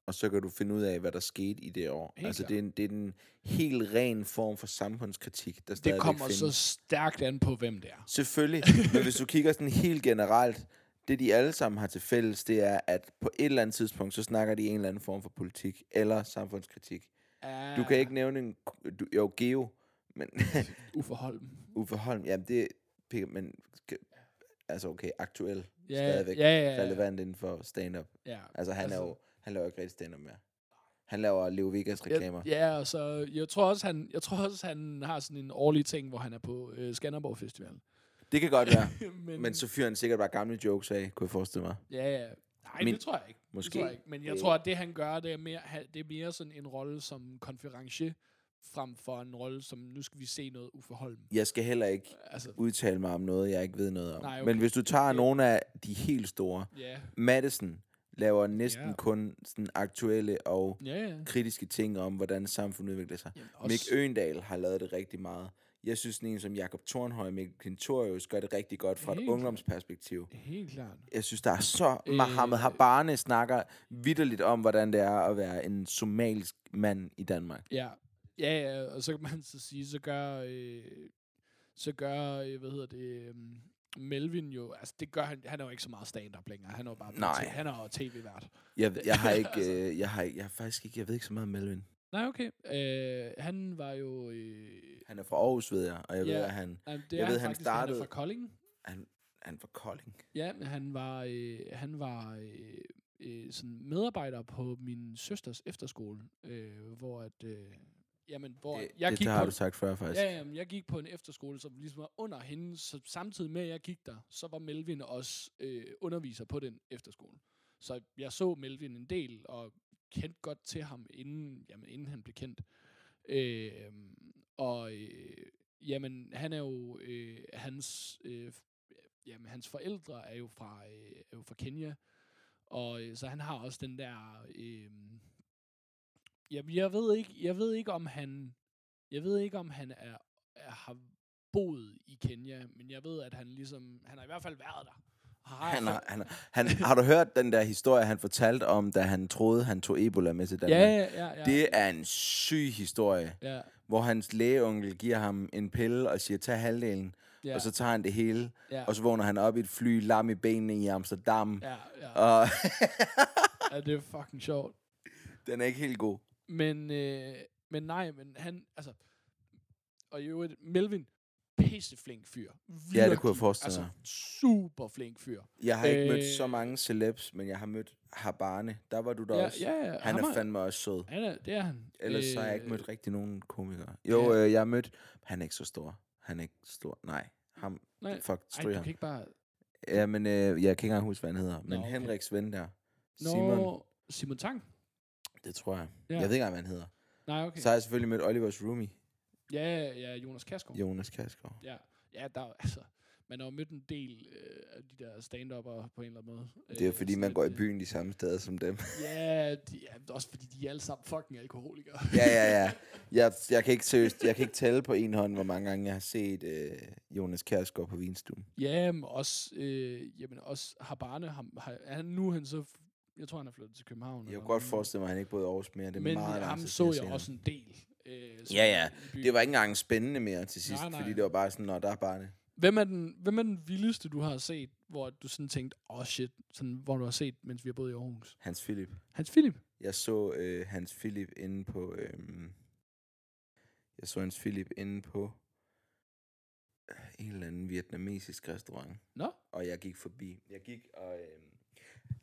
Speaker 1: og så kan du finde ud af, hvad der skete i det år.
Speaker 2: Helt
Speaker 1: altså, det er, en, det er en helt ren form for samfundskritik, der
Speaker 2: Det kommer
Speaker 1: findes.
Speaker 2: så stærkt an på, hvem det er.
Speaker 1: Selvfølgelig, men hvis du kigger sådan helt generelt, det de alle sammen har til fælles, det er, at på et eller andet tidspunkt, så snakker de en eller anden form for politik eller samfundskritik. Du kan ikke nævne en... Du, jo, Geo, men
Speaker 2: Uffe Holm.
Speaker 1: Uffe Holm, jamen det... Men, altså okay, aktuel,
Speaker 2: Ja,
Speaker 1: stadigvæk
Speaker 2: ja, ja, ja.
Speaker 1: relevant inden for stand-up.
Speaker 2: Ja,
Speaker 1: Altså han
Speaker 2: Altså-
Speaker 1: er jo... Han laver ikke rigtig stand-up mere. Han laver Leo Vegas reklamer.
Speaker 2: Ja, ja, og så jeg tror også han jeg tror også han har sådan en årlig ting, hvor han er på øh, Skanderborg Festival.
Speaker 1: Det kan godt være.
Speaker 2: men,
Speaker 1: men så fyrer han sikkert bare gamle jokes af, kunne jeg forestille mig.
Speaker 2: ja, ja. Nej,
Speaker 1: Min-
Speaker 2: det tror jeg ikke.
Speaker 1: Måske.
Speaker 2: Det tror jeg ikke. Men jeg
Speaker 1: Det-
Speaker 2: tror, at det han gør, det er mere, det er mere sådan en rolle som konferencier, frem for en rolle som, nu skal vi se noget Uffe Holm.
Speaker 1: Jeg skal heller ikke
Speaker 2: Altså,
Speaker 1: udtale mig om noget, jeg ikke ved noget om.
Speaker 2: Nej,
Speaker 1: Men
Speaker 2: okay.
Speaker 1: hvis du tager
Speaker 2: Okay.
Speaker 1: nogle af de helt store,
Speaker 2: ja.
Speaker 1: Madison, laver næsten
Speaker 2: ja.
Speaker 1: kun sådan aktuelle og
Speaker 2: Ja, ja.
Speaker 1: kritiske ting om, hvordan samfundet udvikler sig.
Speaker 2: Jamen.
Speaker 1: Mick Øgendal har lavet det rigtig meget. Jeg synes, en som Jakob Tornhøj og Mikkel Klintorius gør det rigtig godt fra et
Speaker 2: Helt klart.
Speaker 1: ungdomsperspektiv.
Speaker 2: Helt klart.
Speaker 1: Jeg synes, der er så...
Speaker 2: Øh.
Speaker 1: Mohammed Habane snakker vidderligt om, hvordan det er at være en somalisk mand i Danmark.
Speaker 2: Ja. Ja, ja, og så kan man så sige, så gør, øh, så gør, øh, hvad hedder det, øh, Melvin jo, altså det gør han, han er jo ikke så meget stand-up længere, han er jo bare,
Speaker 1: Nej.
Speaker 2: han er jo tv-vært.
Speaker 1: Jeg, jeg har ikke...
Speaker 2: Altså.
Speaker 1: øh, jeg, har, jeg har faktisk ikke... Jeg ved ikke så meget om Melvin.
Speaker 2: Nej, okay. Øh, han var jo, øh,
Speaker 1: Han er fra Aarhus, ved jeg. Og jeg
Speaker 2: Ja.
Speaker 1: ved, at han,
Speaker 2: nej, det
Speaker 1: Jeg ved,
Speaker 2: han faktisk, han er
Speaker 1: startede-
Speaker 2: fra Kolding.
Speaker 1: han, han fra Kolding.
Speaker 2: Ja, men han var, øh, han var øh, øh, sådan medarbejder på min søsters efterskole, øh, hvor at, øh, jamen, hvor
Speaker 1: Det,
Speaker 2: jeg
Speaker 1: det,
Speaker 2: gik
Speaker 1: det
Speaker 2: på,
Speaker 1: har du sagt før, faktisk.
Speaker 2: Ja, jamen, jeg gik på en efterskole, som ligesom var under hende, så samtidig med, at jeg gik der, så var Melvin også øh, underviser på den efterskole. Så jeg så Melvin en del, og kendte godt til ham, inden, jamen, inden han blev kendt. Øh, og øh, jamen, han er jo, øh, hans, øh, jamen, hans forældre er jo fra, øh, er jo fra Kenya, og øh, så han har også den der, øh, jamen, jeg ved ikke, jeg ved ikke om han, jeg ved ikke, om han er, er, har boet i Kenya, men jeg ved, at han ligesom, han har i hvert fald været der.
Speaker 1: Han har, han, han, har du hørt den der historie, han fortalte om, da han troede, han tog Ebola med til Danmark?
Speaker 2: ja, ja, ja, ja.
Speaker 1: Det er en syg historie,
Speaker 2: ja,
Speaker 1: hvor hans lægeonkel giver ham en pille og siger, tag halvdelen,
Speaker 2: ja.
Speaker 1: og så tager han det hele,
Speaker 2: ja,
Speaker 1: og så vågner han op i et fly, lam i benene i Amsterdam, ja.
Speaker 2: ja, ja,
Speaker 1: og
Speaker 2: ja, det er fucking sjovt.
Speaker 1: den er ikke helt god.
Speaker 2: Men, øh, men nej, men han, altså, og i øvrigt, Melvin, pisseflink fyr.
Speaker 1: Ja, det kunne jeg
Speaker 2: Virkelig,
Speaker 1: forestille
Speaker 2: altså,
Speaker 1: mig.
Speaker 2: super flink fyr.
Speaker 1: Jeg har ikke øh... mødt så
Speaker 2: Øh.
Speaker 1: mange celebs, men jeg har mødt Habane. Der var du der
Speaker 2: Ja,
Speaker 1: også.
Speaker 2: ja, ja.
Speaker 1: Han
Speaker 2: ham
Speaker 1: er fandme også sød.
Speaker 2: Han er, det er han.
Speaker 1: Ellers så har jeg ikke
Speaker 2: Øh,
Speaker 1: mødt rigtig nogen komikere. Jo,
Speaker 2: ja.
Speaker 1: øh, jeg har mødt... Han er ikke så stor. Han er ikke stor. Nej. Ham.
Speaker 2: Nej,
Speaker 1: Fuck,
Speaker 2: Ej, du
Speaker 1: ham.
Speaker 2: kan ikke bare...
Speaker 1: Ja, men øh, jeg kan ikke engang huske, hvad han hedder. Men
Speaker 2: Nå, okay.
Speaker 1: Henriks ven der.
Speaker 2: Nå,
Speaker 1: Simon.
Speaker 2: Simon Tang?
Speaker 1: Det tror jeg.
Speaker 2: Ja.
Speaker 1: Jeg ved ikke engang, hvad han hedder.
Speaker 2: Nej, okay.
Speaker 1: Okay. Så har jeg selvfølgelig mødt Olivers roomie,
Speaker 2: Ja, ja, Jonas Kaskov.
Speaker 1: Jonas Kaskov.
Speaker 2: Ja, ja der, er- altså, man har jo mødt en del øh, af de der stand-upper på en eller anden måde.
Speaker 1: Det er jo
Speaker 2: Øh,
Speaker 1: fordi, man går i byen de samme steder som dem.
Speaker 2: Ja, de, ja, også fordi de er alle sammen fucking alkoholikere.
Speaker 1: ja, ja, ja. Jeg, jeg, kan ikke seriøst, jeg kan ikke tælle på en hånd, hvor mange gange jeg har set øh, Jonas Kjærsgaard på vinstuen.
Speaker 2: Ja, men også, øh, jamen også Habane, ham, har, er han nu han så, jeg tror han er flyttet til København.
Speaker 1: Jeg kunne godt forestille mig, at han ikke boede i Aarhus mere. Det er
Speaker 2: Men
Speaker 1: meget
Speaker 2: ham så jeg også en del. Øh,
Speaker 1: Ja, ja. Det var ikke engang spændende mere til sidst,
Speaker 2: Nej, nej.
Speaker 1: fordi det var bare sådan, når der er bare det.
Speaker 2: Hvem er, den, hvem er den vildeste, du har set, hvor du sådan tænkte, åh oh shit, sådan, hvor du har set, mens vi har boet i Aarhus?
Speaker 1: Hans Philip.
Speaker 2: Hans Philip?
Speaker 1: Jeg så øh, Hans Philip inde på... Øh, jeg så Hans Philip inde på øh, en eller anden vietnamesisk restaurant.
Speaker 2: Nå?
Speaker 1: Og jeg gik forbi. Jeg gik, og... Øh,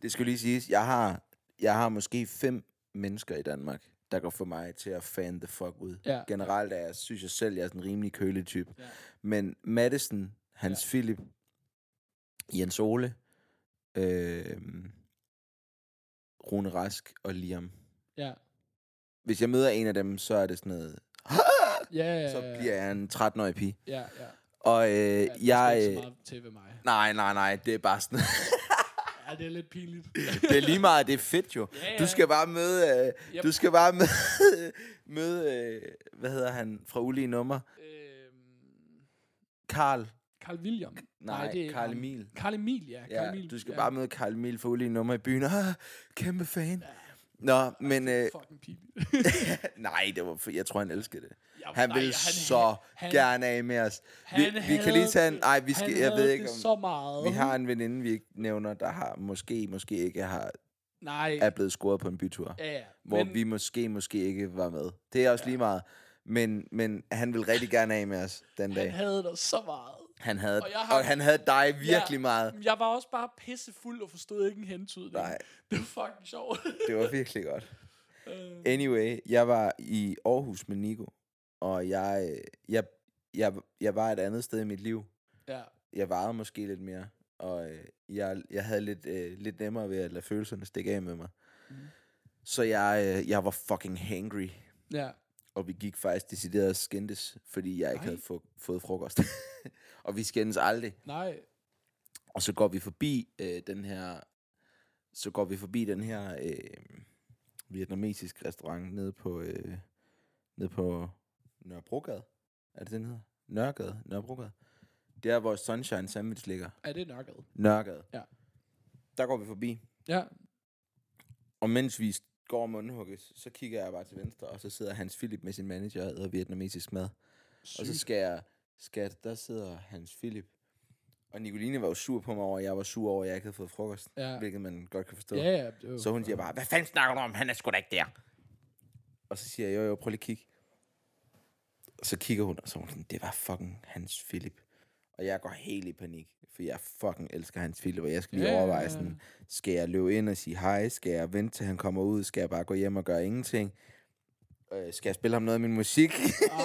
Speaker 1: det skulle lige siges, jeg har, jeg har måske fem mennesker i Danmark, der går for mig til at fan the fuck ud.
Speaker 2: Ja.
Speaker 1: Generelt er jeg, synes jeg selv, jeg er sådan en rimelig kølig type.
Speaker 2: Ja.
Speaker 1: Men Madison, Hans ja. Philip, Jens Ole, øh, Rune Rask og Liam.
Speaker 2: Ja.
Speaker 1: Hvis jeg møder en af dem, så er det sådan noget...
Speaker 2: Ja, ja,
Speaker 1: Så
Speaker 2: ja,
Speaker 1: bliver jeg en 13-årig pige.
Speaker 2: Ja, ja.
Speaker 1: Og øh,
Speaker 2: ja
Speaker 1: jeg... øh,
Speaker 2: så til ved mig.
Speaker 1: Nej, nej, nej, det er bare sådan...
Speaker 2: Ja, det er lidt pinligt.
Speaker 1: det er lige meget, det er fedt jo.
Speaker 2: Ja, ja.
Speaker 1: Du skal bare møde... Øh,
Speaker 2: Yep.
Speaker 1: Du skal bare møde... møde øh, hvad hedder han fra ulige nummer?
Speaker 2: Øhm,
Speaker 1: Karl.
Speaker 2: Carl William.
Speaker 1: Nej,
Speaker 2: det er
Speaker 1: Karl. Emil.
Speaker 2: Carl Emil, ja. Carl
Speaker 1: Ja,
Speaker 2: Emil.
Speaker 1: du skal
Speaker 2: ja.
Speaker 1: bare møde Karl Emil fra ulige nummer i byen. Ah, kæmpe fan.
Speaker 2: Ja.
Speaker 1: Nå, men... Øh, nej, det var, jeg tror, han elskede det.
Speaker 2: Ja,
Speaker 1: Han
Speaker 2: nej,
Speaker 1: ville så
Speaker 2: han-
Speaker 1: gerne af med os. Vi,
Speaker 2: han
Speaker 1: vi kan lige tage en... Nej, vi skal,
Speaker 2: han
Speaker 1: jeg ved ikke om...
Speaker 2: så meget.
Speaker 1: Vi har en veninde, vi ikke nævner, der har måske, måske ikke har,
Speaker 2: Nej.
Speaker 1: er blevet scoret på en bytur.
Speaker 2: Ja, ja.
Speaker 1: Hvor
Speaker 2: Men-
Speaker 1: vi måske, måske ikke var med. Det er også ja. lige meget. Men, men han vil rigtig gerne af med os den dag.
Speaker 2: Han havde det så meget.
Speaker 1: Han havde,
Speaker 2: Og har-
Speaker 1: og han havde dig virkelig
Speaker 2: Ja,
Speaker 1: meget.
Speaker 2: Jeg var også bare pissefuld og forstod ikke en hentydning.
Speaker 1: Nej.
Speaker 2: Det var fucking sjovt.
Speaker 1: Det var virkelig godt.
Speaker 2: Øh,
Speaker 1: Anyway, jeg var i Aarhus med Nico. Og jeg, jeg, jeg, jeg var et andet sted i mit liv.
Speaker 2: ja.
Speaker 1: Jeg varede måske lidt mere. Og øh, jeg, jeg havde lidt, øh, lidt nemmere ved at lade følelserne stikke af med mig.
Speaker 2: Mhm.
Speaker 1: Så jeg, øh, jeg var fucking hangry.
Speaker 2: Ja.
Speaker 1: Og vi gik faktisk decideret og skændtes, fordi jeg ikke
Speaker 2: Nej.
Speaker 1: havde få, fået frokost. og vi skændes aldrig.
Speaker 2: Nej.
Speaker 1: Og så går vi forbi øh, den her så går vi forbi den her øh, vietnamesisk restaurant nede på, øh, nede på Nørrebrogade. Er det den hedder? Nørregade? Nørrebrogade. Det er, hvor Sunshine Sandwich ligger.
Speaker 2: Er det nørket?
Speaker 1: Nørregade.
Speaker 2: Ja.
Speaker 1: Der går vi forbi.
Speaker 2: Ja.
Speaker 1: Og mens vi går mundhugges, så kigger jeg bare til venstre, og så sidder Hans Philip med sin manager og æder vietnamesisk mad. Og så skal jeg, jeg, der sidder Hans Philip. Og Nicoline var jo sur på mig over, at jeg var sur over, at jeg ikke havde fået frokost.
Speaker 2: Ja.
Speaker 1: Hvilket man godt kan forstå.
Speaker 2: Ja, ja. det var
Speaker 1: Så hun siger bare, hvad fanden snakker du om? Han er sgu da ikke der. Og så siger jeg, jo jo, prøv lige at kigge. Og så kigger hun, og så er hun sådan, det var fucking Hans Philip. Og jeg går helt i panik, for jeg fucking elsker Hans Philip, og jeg skal lige
Speaker 2: Ja, ja,
Speaker 1: overveje
Speaker 2: ja.
Speaker 1: sådan, skal jeg løbe ind og sige hej? Skal jeg vente til han kommer ud? Skal jeg bare gå hjem og gøre ingenting? Øh, skal jeg spille ham noget af min musik?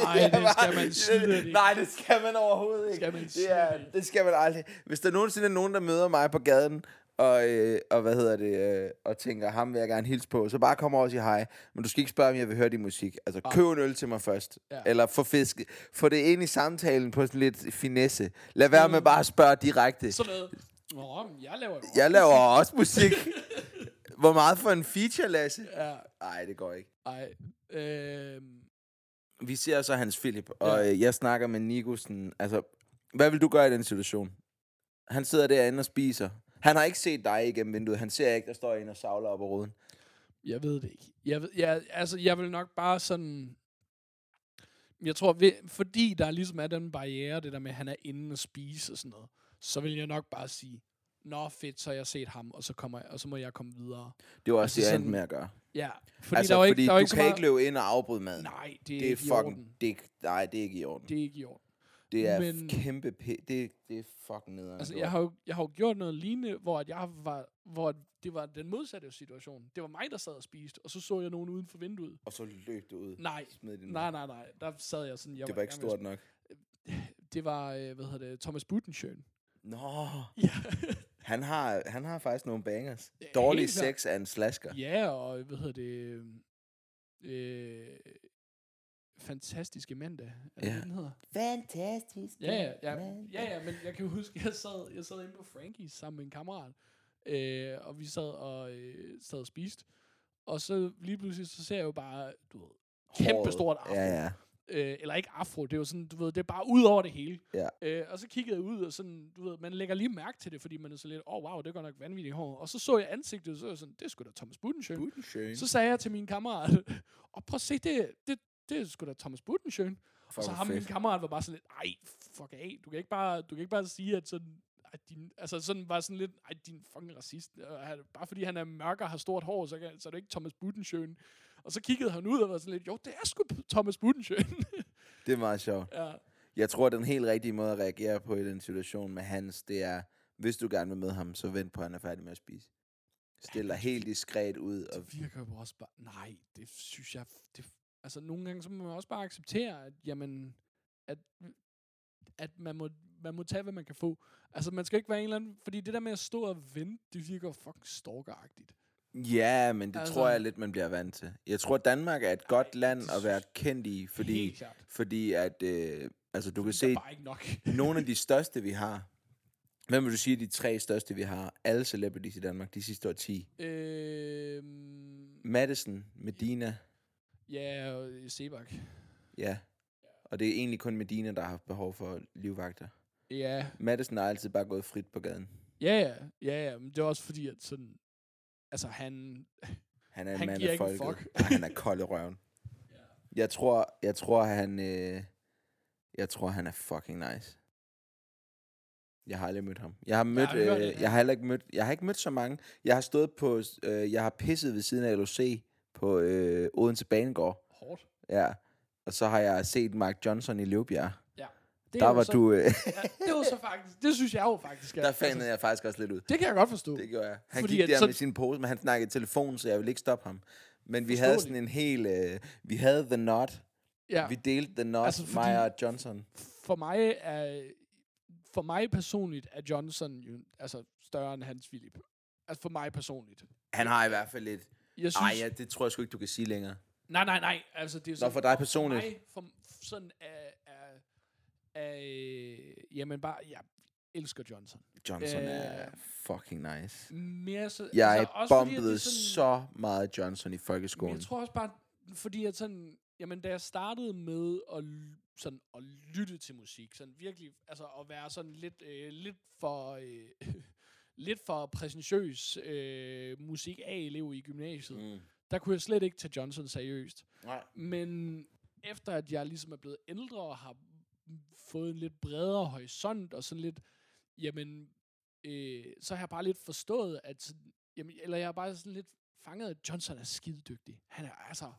Speaker 2: Ej,
Speaker 1: Jeg
Speaker 2: det skal man slet ikke.
Speaker 1: Nej, det skal man overhovedet ikke.
Speaker 2: Skal man
Speaker 1: det, er, det skal man aldrig. Hvis der nogensinde er nogen, der møder mig på gaden, og, øh, og hvad hedder det, øh, og tænker, ham vil jeg gerne hilse på, så bare kom over og sige hej. Men du skal ikke spørge, om jeg vil høre din musik. Altså, køb en øl til mig først.
Speaker 2: Ja.
Speaker 1: Eller få fisk. Få det ind i samtalen på sådan lidt finesse. Lad være med bare at spørge direkte.
Speaker 2: Sådan noget. Nå, jeg laver jo
Speaker 1: Jeg laver også musik. Hvor meget for en feature, Lasse?
Speaker 2: Ja,
Speaker 1: Nej, det går ikke.
Speaker 2: ej. Øhm,
Speaker 1: Vi ser så Hans Philip, og
Speaker 2: Ja.
Speaker 1: øh, jeg snakker med Nico sådan, altså, hvad vil du gøre i den situation? Han sidder derinde og spiser. Han har ikke set dig igennem vinduet. Han ser ikke, der står en og savler op ad ruden.
Speaker 2: jeg ved det ikke. Jeg, ved, jeg, altså, jeg vil nok bare sådan... Jeg tror, ved, fordi der ligesom er den barriere, det der med, at han er inde og spise og sådan noget, så vil jeg nok bare sige, Nå fedt, så har jeg set ham, og så, kommer jeg, og så må jeg komme videre.
Speaker 1: Det var også
Speaker 2: Altså
Speaker 1: det, jeg endte med at gøre.
Speaker 2: Ja, fordi
Speaker 1: altså,
Speaker 2: der var ikke,
Speaker 1: fordi
Speaker 2: der var
Speaker 1: du
Speaker 2: ikke
Speaker 1: kan
Speaker 2: meget...
Speaker 1: ikke løbe ind og afbryde maden.
Speaker 2: Nej, det er,
Speaker 1: det er
Speaker 2: ikke i
Speaker 1: fucking...
Speaker 2: orden.
Speaker 1: Det er, ikke- nej, det er ikke i orden.
Speaker 2: Det er ikke i orden.
Speaker 1: Det er
Speaker 2: Men-
Speaker 1: kæmpe... P- det, det er fucking nederen.
Speaker 2: Altså, jeg har, jo, jeg har jo gjort noget lignende, hvor, at jeg var, hvor det var den modsatte situation. Det var mig, der sad og spiste, og så så jeg nogen uden for vinduet.
Speaker 1: Og så løb du ud.
Speaker 2: Nej, nej, nej, nej. Der sad jeg sådan... Jeg
Speaker 1: Det var ikke
Speaker 2: i gang med
Speaker 1: stort nok.
Speaker 2: Det var, øh, hvad hedder det, Thomas Budenschøn.
Speaker 1: Nå,
Speaker 2: Ja.
Speaker 1: Han har, han har faktisk nogle bangers.
Speaker 2: Ja,
Speaker 1: Dårlig sex er en slasker.
Speaker 2: ja, og hvad hedder det... Øh, fantastiske mandag. Er det
Speaker 1: Ja.
Speaker 2: det, den hedder?
Speaker 1: Fantastisk.
Speaker 2: Ja, ja, ja, ja, ja, men jeg kan huske, jeg sad, jeg sad inde på Frankies sammen med en kammerat, øh, og vi sad og, øh, sad og spiste, og så lige pludselig, så ser jeg jo bare, du ved, kæmpe stort afro.
Speaker 1: Ja, ja.
Speaker 2: Øh, eller ikke afro, det er jo sådan, du ved, det er bare ud over det hele.
Speaker 1: Ja.
Speaker 2: Øh, og så kiggede jeg ud, og sådan, du ved, man lægger lige mærke til det, fordi man er så lidt, åh oh, wow, det går nok vanvittigt hår. Og så så jeg ansigtet, så var jeg sådan, det er sgu da Thomas Budenschøn.
Speaker 1: Budenschøn.
Speaker 2: Så sagde jeg til min kammerat, og prøv at se, det, det, det er sgu da Thomas Budenschøn. Og så ham min kammerat var bare sådan lidt, ej, fuck af, du kan ikke bare, du kan ikke bare sige, at sådan, at din, altså sådan var sådan lidt, ej, din fucking racist. Og Bare fordi han er mørk og har stort hår, så, kan, så er det ikke Thomas Budenschøn. Og så kiggede han ud og var sådan lidt, jo, det er sgu Thomas Budenschøn.
Speaker 1: Det er meget sjovt.
Speaker 2: ja.
Speaker 1: Jeg tror, den helt rigtige måde at reagere på i den situation med Hans, det er, hvis du gerne vil med ham, så vent på, at han er færdig med at spise. Stil dig helt diskret ud. Og,
Speaker 2: Det virker jo også bare, nej, det synes jeg, det, altså nogle gange, så må man også bare acceptere, at, jamen, at, at man må, man må tage, hvad man kan få. Altså, man skal ikke være en eller anden, fordi det der med at stå og vente, det virker fucking stalkeragtigt.
Speaker 1: Ja, men det
Speaker 2: Altså-
Speaker 1: tror jeg lidt, man bliver vant til. Jeg tror, Danmark er et godt land at være kendt i, fordi, fordi at, øh, altså du kan se, nogle af de største, vi har, hvem vil du sige de tre største, vi har? Alle celebrities i Danmark, de sidste år 10.
Speaker 2: øhm,
Speaker 1: Madison, Medina,
Speaker 2: ja, og Sebak.
Speaker 1: ja. Og det er egentlig kun Medina, der har haft behov for livvagter.
Speaker 2: Ja,
Speaker 1: Madison har altid bare gået frit på gaden.
Speaker 2: ja, ja, ja, ja, men det er også fordi, at sådan, altså han,
Speaker 1: Han er en
Speaker 2: Han
Speaker 1: mand af folket.
Speaker 2: fuck.
Speaker 1: Ja, han er kold i røven. Jeg tror, jeg tror, han... Øh, jeg tror, han er fucking nice. Jeg har aldrig mødt ham. Jeg har mødt,
Speaker 2: har hørt det,
Speaker 1: øh, jeg har heller ikke mødt, jeg har ikke mødt så mange. Jeg har stået på, øh, jeg har pisset ved siden af LOC på øh, Odense Banegård.
Speaker 2: hårdt.
Speaker 1: Ja. Og så har jeg set Mark Johnson i Løvbjerg.
Speaker 2: Det
Speaker 1: Der
Speaker 2: er
Speaker 1: var
Speaker 2: så,
Speaker 1: du, øh,
Speaker 2: Ja, det var så faktisk, det synes jeg jo faktisk. er-
Speaker 1: der fanede jeg faktisk også lidt ud.
Speaker 2: Det kan jeg godt forstå.
Speaker 1: Det gjorde jeg. Han
Speaker 2: Fordi
Speaker 1: gik der
Speaker 2: så-
Speaker 1: med sin pose, men han snakkede i telefon, så jeg ville ikke stoppe ham. Men vi havde sådan en hel... Øh, vi havde The Knot.
Speaker 2: Ja,
Speaker 1: Vi delte The Knot,
Speaker 2: Altså,
Speaker 1: altså, mig og Johnson.
Speaker 2: for mig er, for mig personligt er Johnson jo altså større end Hans Philip. Altså for mig personligt.
Speaker 1: Han har i hvert fald lidt...
Speaker 2: Jeg synes,
Speaker 1: Ej, ja, det tror jeg sgu ikke, du kan sige længere.
Speaker 2: nej, nej, nej, altså det er
Speaker 1: Nå,
Speaker 2: sådan,
Speaker 1: for dig personligt.
Speaker 2: For mig, for, sådan er, er, øh, jamen bare, ja, elsker Johnson.
Speaker 1: Johnson
Speaker 2: Øh,
Speaker 1: er fucking nice.
Speaker 2: Mere så,
Speaker 1: Jeg
Speaker 2: altså, også fordi, at
Speaker 1: bombede
Speaker 2: sådan,
Speaker 1: så meget Johnson i folkeskolen.
Speaker 2: jeg tror også bare, fordi at sådan, jamen da jeg startede med at, sådan, at lytte til musik, sådan virkelig, altså at være sådan lidt, øh, lidt for, øh, lidt for præsentøs øh, musik A-elev i gymnasiet. Mm. der kunne jeg slet ikke tage Johnson seriøst.
Speaker 1: Nej.
Speaker 2: Men efter at jeg ligesom er blevet ældre og har fået en lidt bredere horisont og sådan lidt, jamen, øh, så har jeg bare lidt forstået, at, jamen, eller jeg har bare sådan lidt fanget, at Johnson er skide dygtig. Han er altså...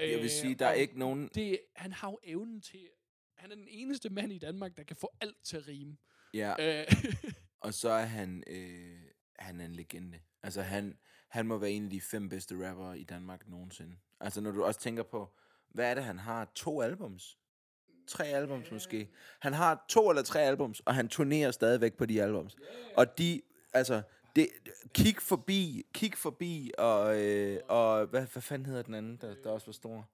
Speaker 2: Øh,
Speaker 1: Jeg vil sige, der er ikke nogen...
Speaker 2: Det, han har jo evnen til... Han er den eneste mand i Danmark, der kan få alt til at rime.
Speaker 1: Ja,
Speaker 2: Øh,
Speaker 1: og så er han... Øh, han er en legende. Altså, han, han må være en af de fem bedste rappere i Danmark nogensinde. Altså, når du også tænker på, hvad er det, han har? To albums? Tre albums måske. Han har to eller tre albums, og han turnerer stadigvæk på de albums. Og de, altså, det, kig forbi, kig forbi, og, øh, og hvad, hvad fanden hedder den anden, der, der også var stor?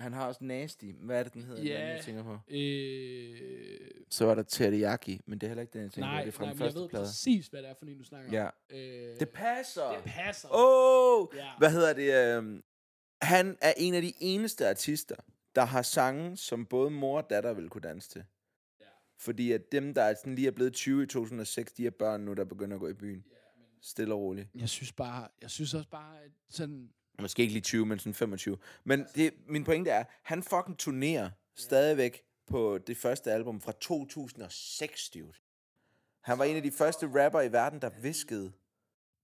Speaker 1: Han har også Nasty. Hvad er det, den hedder, den anden,
Speaker 2: Ja.
Speaker 1: jeg tænker på?
Speaker 2: øh,
Speaker 1: Så var der Teriyaki, men det er heller ikke den, jeg tænker
Speaker 2: nej,
Speaker 1: på. Det er fra
Speaker 2: nej,
Speaker 1: den
Speaker 2: men jeg
Speaker 1: første
Speaker 2: ved
Speaker 1: plade.
Speaker 2: præcis, hvad det er for en, du snakker
Speaker 1: Ja.
Speaker 2: om. Øh,
Speaker 1: Det passer.
Speaker 2: det passer.
Speaker 1: Åh! Oh,
Speaker 2: Ja.
Speaker 1: hvad hedder det? øhm, han er en af de eneste artister, der har sange, som både mor og datter vil kunne danse til.
Speaker 2: Ja.
Speaker 1: Fordi at dem, der er sådan lige er blevet 20 i 2006, de er børn nu, der begynder at gå i byen. Stille og roligt.
Speaker 2: Jeg synes bare, jeg synes også bare, at sådan,
Speaker 1: Måske ikke lige 20, men sådan 25. Men det, min pointe er, han fucking turnerer stadigvæk på det første album fra 2006, dude. Han var en af de første rapper i verden, der viskede.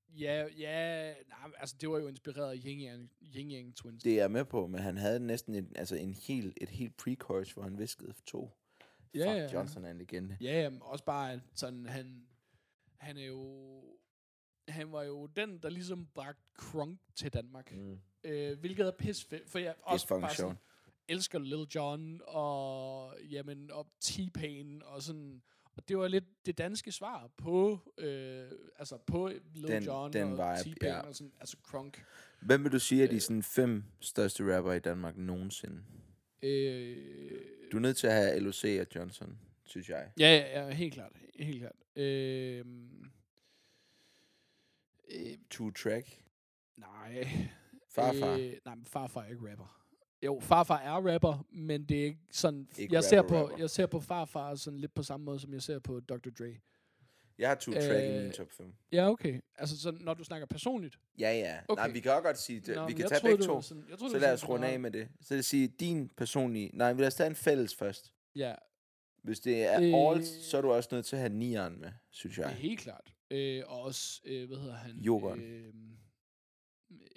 Speaker 2: Ja, ja, nej, altså det var jo inspireret af Yin Yang, Yin Yang Twins.
Speaker 1: Det er jeg med på, men han havde næsten en, altså en hel, et helt pre-chorus, hvor han viskede for to.
Speaker 2: Ja,
Speaker 1: Fuck,
Speaker 2: ja, ja.
Speaker 1: Johnson er en legende.
Speaker 2: Ja, jamen, også bare, sådan, han, han er jo, han var jo den, der ligesom bragte crunk til Danmark.
Speaker 1: Mm.
Speaker 2: Øh, hvilket er pis fedt, for jeg også bare sådan, elsker Lil Jon og, jamen, og T-Pain og sådan, og det var lidt det danske svar på, øh, altså på Lil
Speaker 1: Den-
Speaker 2: Jon
Speaker 1: den
Speaker 2: og
Speaker 1: vibe,
Speaker 2: T-Pain
Speaker 1: ja.
Speaker 2: og sådan, altså crunk.
Speaker 1: Hvem vil du sige er de sådan fem største rapper i Danmark nogensinde?
Speaker 2: Øh,
Speaker 1: Du er nødt til at have LOC og Johnson, synes jeg.
Speaker 2: Ja, ja, ja, helt klart. Helt klart. Øh, øh,
Speaker 1: Two Track.
Speaker 2: nej.
Speaker 1: Farfar.
Speaker 2: Øh, nej, men farfar er ikke rapper. Jo, farfar er rapper, men det er ikke sådan...
Speaker 1: Ikke
Speaker 2: jeg, ser
Speaker 1: rapper,
Speaker 2: på,
Speaker 1: rapper.
Speaker 2: jeg ser på farfar sådan lidt på samme måde, som jeg ser på Dr. Dre.
Speaker 1: Jeg har Two Track i
Speaker 2: Øh,
Speaker 1: min top 5.
Speaker 2: Ja, okay. Altså, så når du snakker personligt.
Speaker 1: Ja, ja.
Speaker 2: okay.
Speaker 1: Nej, vi kan også godt sige det.
Speaker 2: Nå,
Speaker 1: vi kan
Speaker 2: jeg
Speaker 1: tage begge to.
Speaker 2: Sådan, jeg troede,
Speaker 1: Så lad os runde af med det. Så det sige, din personlige... Nej, vi lad os tage en fælles først.
Speaker 2: Ja,
Speaker 1: Hvis det er
Speaker 2: Øh.
Speaker 1: alt, så er du også nødt til at have nieren med, synes
Speaker 2: det er
Speaker 1: jeg.
Speaker 2: helt klart. Øh, og også, øh, hvad hedder han?
Speaker 1: Jokeren.
Speaker 2: Øh,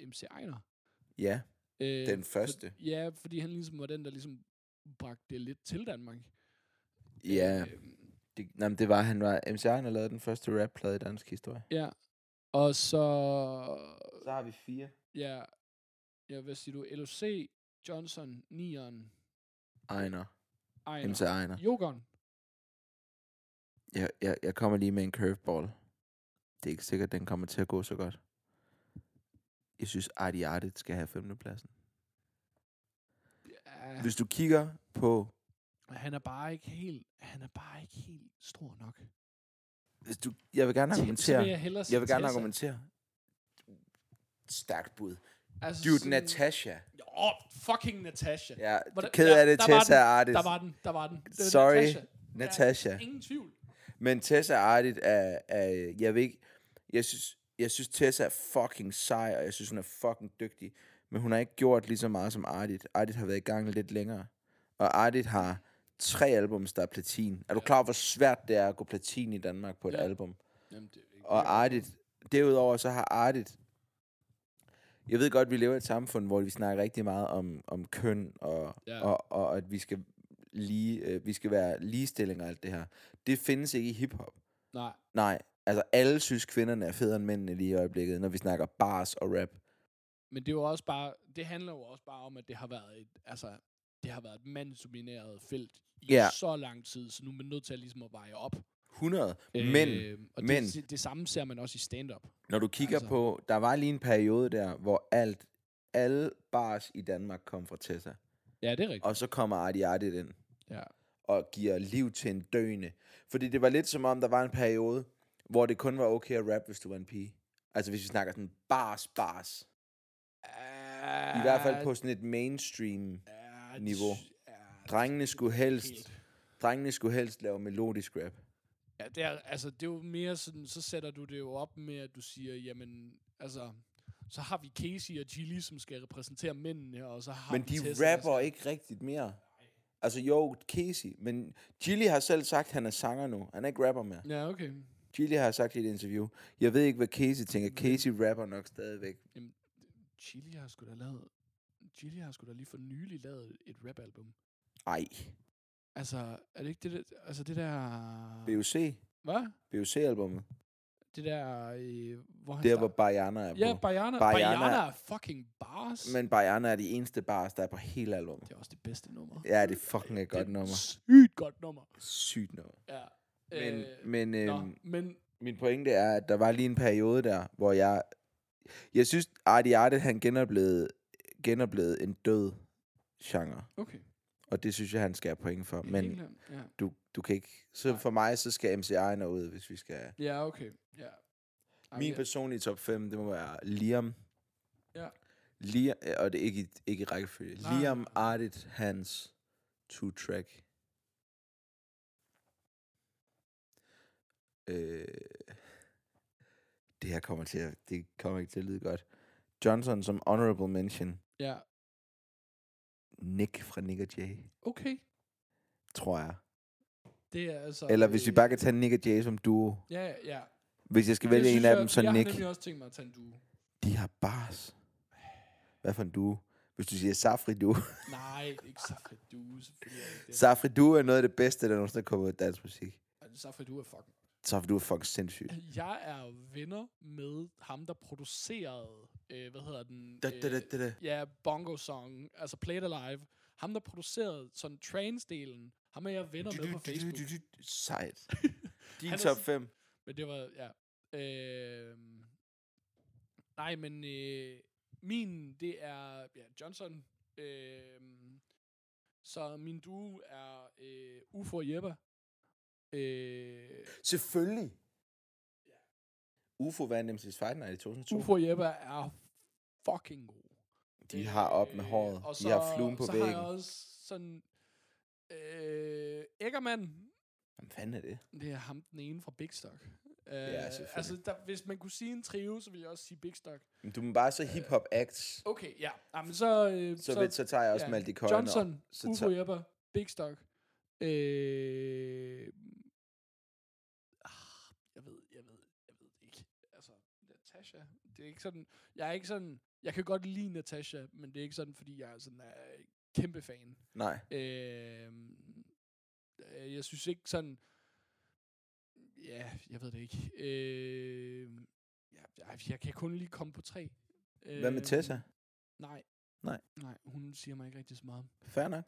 Speaker 2: MC Ejner.
Speaker 1: Ja,
Speaker 2: Øh,
Speaker 1: den første.
Speaker 2: For, ja, fordi han ligesom var den, der ligesom bragte det lidt til Danmark.
Speaker 1: Ja,
Speaker 2: Øh,
Speaker 1: det, nej, det var, han var... MC Ejner lavede den første rapplade i dansk historie.
Speaker 2: ja. Og så...
Speaker 1: Så har vi fire.
Speaker 2: Ja, ja hvad siger du? LOC, Johnson, Nieren,
Speaker 1: Ejner.
Speaker 2: Ejner.
Speaker 1: MC Ejner.
Speaker 2: Jokeren.
Speaker 1: Jeg, jeg, jeg kommer lige med en curveball. Det er ikke sikkert, at den kommer til at gå så godt. Jeg synes, Artie Artit skal have femtepladsen.
Speaker 2: Ja,
Speaker 1: Hvis du kigger på...
Speaker 2: han er bare ikke helt... Han er bare ikke helt stor nok.
Speaker 1: Hvis du, jeg vil gerne argumentere.
Speaker 2: vil jeg
Speaker 1: Jeg vil gerne argumentere. Stærkt bud.
Speaker 2: Altså
Speaker 1: Dude,
Speaker 2: sådan-
Speaker 1: Natasha.
Speaker 2: Åh, fucking Natasha.
Speaker 1: Ja,
Speaker 2: Hvordan-
Speaker 1: ked
Speaker 2: ja,
Speaker 1: af det,
Speaker 2: der var
Speaker 1: Tessa
Speaker 2: den.
Speaker 1: Artit.
Speaker 2: Der var den, der var den. Det
Speaker 1: Sorry,
Speaker 2: Natasha.
Speaker 1: Natasha.
Speaker 2: Ja, ingen tvivl.
Speaker 1: Men Tessa Artit er, er... Jeg ved ikke... Jeg synes, jeg synes, Tessa er fucking sej, og jeg synes, hun er fucking dygtig. Men hun har ikke gjort lige så meget som Artit. Artit har været i gang lidt længere. Og Artit har tre albums, der er platin. Er du klar over, hvor svært det er at gå platin i Danmark på et
Speaker 2: Ja.
Speaker 1: album?
Speaker 2: Jamen, det, det,
Speaker 1: Og Artit, derudover så har Artit, jeg ved godt, vi lever i et samfund, hvor vi snakker rigtig meget om, om køn, og,
Speaker 2: ja.
Speaker 1: og, og at vi skal, lige, øh, vi skal være ligestilling og alt det her. Det findes ikke i hiphop.
Speaker 2: Nej,
Speaker 1: Nej, altså alle synes, kvinderne er federe end mændene lige i øjeblikket, når vi snakker bars og rap.
Speaker 2: men det er jo også bare, det handler jo også bare om, at det har været et, altså, det har været et mandsdomineret felt i
Speaker 1: Ja.
Speaker 2: så lang tid, så nu er man nødt til at, ligesom at veje op.
Speaker 1: 100. Men
Speaker 2: Øh, og
Speaker 1: men-
Speaker 2: det, det, det, samme ser man også i stand-up.
Speaker 1: når du kigger
Speaker 2: altså-
Speaker 1: på, der var lige en periode der, hvor alt, alle bars i Danmark kom fra Tessa.
Speaker 2: Ja, det er rigtigt.
Speaker 1: Og så kommer Artie Artit ind.
Speaker 2: Ja.
Speaker 1: og giver liv til en døende. Fordi det var lidt som om, der var en periode, hvor det kun var okay at rap, hvis du var en pige. Altså hvis vi snakker sådan bars, bars. I hvert fald på sådan et mainstream.
Speaker 2: ja,
Speaker 1: niveau.
Speaker 2: Ja,
Speaker 1: Drengene skulle helst, drengene skulle helst lave melodisk rap.
Speaker 2: Ja, det er, altså, det er jo mere sådan, så sætter du det jo op med, at du siger, jamen, altså, så har vi Casey og Chili, som skal repræsentere mændene, og så har
Speaker 1: Men de
Speaker 2: Tessa, der
Speaker 1: rapper ikke rigtigt mere. Altså jo, Casey. Men Gilly har selv sagt, at han er sanger nu. Han er ikke rapper mere.
Speaker 2: Skal... Ja, okay.
Speaker 1: Gilly har sagt i et interview. Jeg ved ikke, hvad Casey tænker. Casey rapper nok stadigvæk.
Speaker 2: Chili har sgu da lavet... Chili har sgu da lige for nylig lavet et rap-album.
Speaker 1: Ej.
Speaker 2: Altså, er det ikke det der... Altså, det der...
Speaker 1: BOC.
Speaker 2: Hvad?
Speaker 1: BOC-albummet.
Speaker 2: Det der, øh, hvor han
Speaker 1: Der, hvor Bajana er på.
Speaker 2: Ja, Bayana.
Speaker 1: Bayana-
Speaker 2: Bayana er fucking bars.
Speaker 1: Men Bajana er de eneste bars, der er på hele albumet.
Speaker 2: Det er også det bedste nummer.
Speaker 1: Ja, det er fucking et
Speaker 2: er
Speaker 1: godt nummer.
Speaker 2: Sygt godt nummer.
Speaker 1: Sygt nummer.
Speaker 2: Ja.
Speaker 1: Men,
Speaker 2: øh,
Speaker 1: men,
Speaker 2: nå,
Speaker 1: øhm,
Speaker 2: men
Speaker 1: min pointe er, at der var lige en periode der, hvor jeg... Jeg synes, Artie Arte, han genoplevede, genoplevede en død genre.
Speaker 2: okay.
Speaker 1: Og det synes jeg, han skal have point for.
Speaker 2: Helt
Speaker 1: Men
Speaker 2: klart, ja.
Speaker 1: du, du kan ikke... Så for mig, så skal MC Ejner ud, hvis vi skal...
Speaker 2: Ja, okay. Ja. Ej,
Speaker 1: Min personlige top 5, det må være Liam.
Speaker 2: Ja.
Speaker 1: Liam, og det er ikke, i- ikke i rækkefølge.
Speaker 2: Nej,
Speaker 1: Liam,
Speaker 2: nej,
Speaker 1: Artit, Hans, Two Track. Øh, det her kommer til at, det kommer ikke til at lyde godt. Johnson som honorable mention.
Speaker 2: Ja,
Speaker 1: Nick fra Nick og Jay,
Speaker 2: okay.
Speaker 1: tror jeg.
Speaker 2: Det er altså...
Speaker 1: Eller hvis vi
Speaker 2: øh,
Speaker 1: bare kan tage Nick og Jay som duo.
Speaker 2: Ja, ja.
Speaker 1: Hvis jeg skal vælge en
Speaker 2: synes
Speaker 1: af
Speaker 2: jeg,
Speaker 1: dem, så
Speaker 2: jeg
Speaker 1: Nick.
Speaker 2: har nemlig også tænkt mig at tage en duo.
Speaker 1: De har bars. Hvad for en duo? Hvis du siger Safri duo.
Speaker 2: Nej, ikke Safri Duo, selvfølgelig er det.
Speaker 1: Safri duo er noget af det bedste, der nogensinde er kommet ud af dansk musik.
Speaker 2: Safri Duo er fucking...
Speaker 1: Duo er fucking sindssygt.
Speaker 2: Jeg er venner med ham, der producerede, øh, hvad hedder den?
Speaker 1: Da, da, da, da, da.
Speaker 2: Ja, Bongo Song, altså Play It Alive. Ham, der producerede sådan trance-delen, ham er jeg venner med på Facebook.
Speaker 1: Sejt. Din
Speaker 2: er
Speaker 1: top
Speaker 2: sådan-
Speaker 1: 5.
Speaker 2: Men det var, ja. Øh, nej, men øh, min, det er ja, Johnson. Øh, så min duo er øh, Ufo og Jeppe. Øh,
Speaker 1: Selvfølgelig. UFO vandt MC's Fight Night i 2002.
Speaker 2: Ufo og Jeppe er fucking god.
Speaker 1: De har op med
Speaker 2: Øh,
Speaker 1: håret.
Speaker 2: og
Speaker 1: De har fluen på
Speaker 2: så
Speaker 1: væggen.
Speaker 2: har jeg også sådan... Øh, Eggermann,
Speaker 1: Hvad fanden er det?
Speaker 2: det er ham den ene fra Big Stock. Øh,
Speaker 1: selvfølgelig.
Speaker 2: altså, der, hvis man kunne sige en trio, så ville jeg også sige Big Stock.
Speaker 1: Men Du må bare så hip-hop acts.
Speaker 2: Okay, ja. Jamen, så, øh,
Speaker 1: Så, så, så tager jeg også
Speaker 2: ja,
Speaker 1: Maldi Køjen
Speaker 2: Johnson,
Speaker 1: så
Speaker 2: Ufo
Speaker 1: tager-
Speaker 2: Jepper, Big Stock. Øh, ah, jeg ved, jeg ved, jeg ved det ikke. Altså, Natasha, det er ikke sådan, jeg er ikke sådan, jeg kan godt lide Natasha, men det er ikke sådan, fordi jeg er sådan er kæmpe fan.
Speaker 1: Nej.
Speaker 2: Øh, øh, jeg synes ikke sådan... Ja, jeg ved det ikke. Øh, jeg, jeg, kan kun lige komme på tre.
Speaker 1: Hvad med
Speaker 2: Øh,
Speaker 1: Tessa?
Speaker 2: Nej.
Speaker 1: Nej.
Speaker 2: Nej, hun siger mig ikke rigtig så meget.
Speaker 1: Fair nok.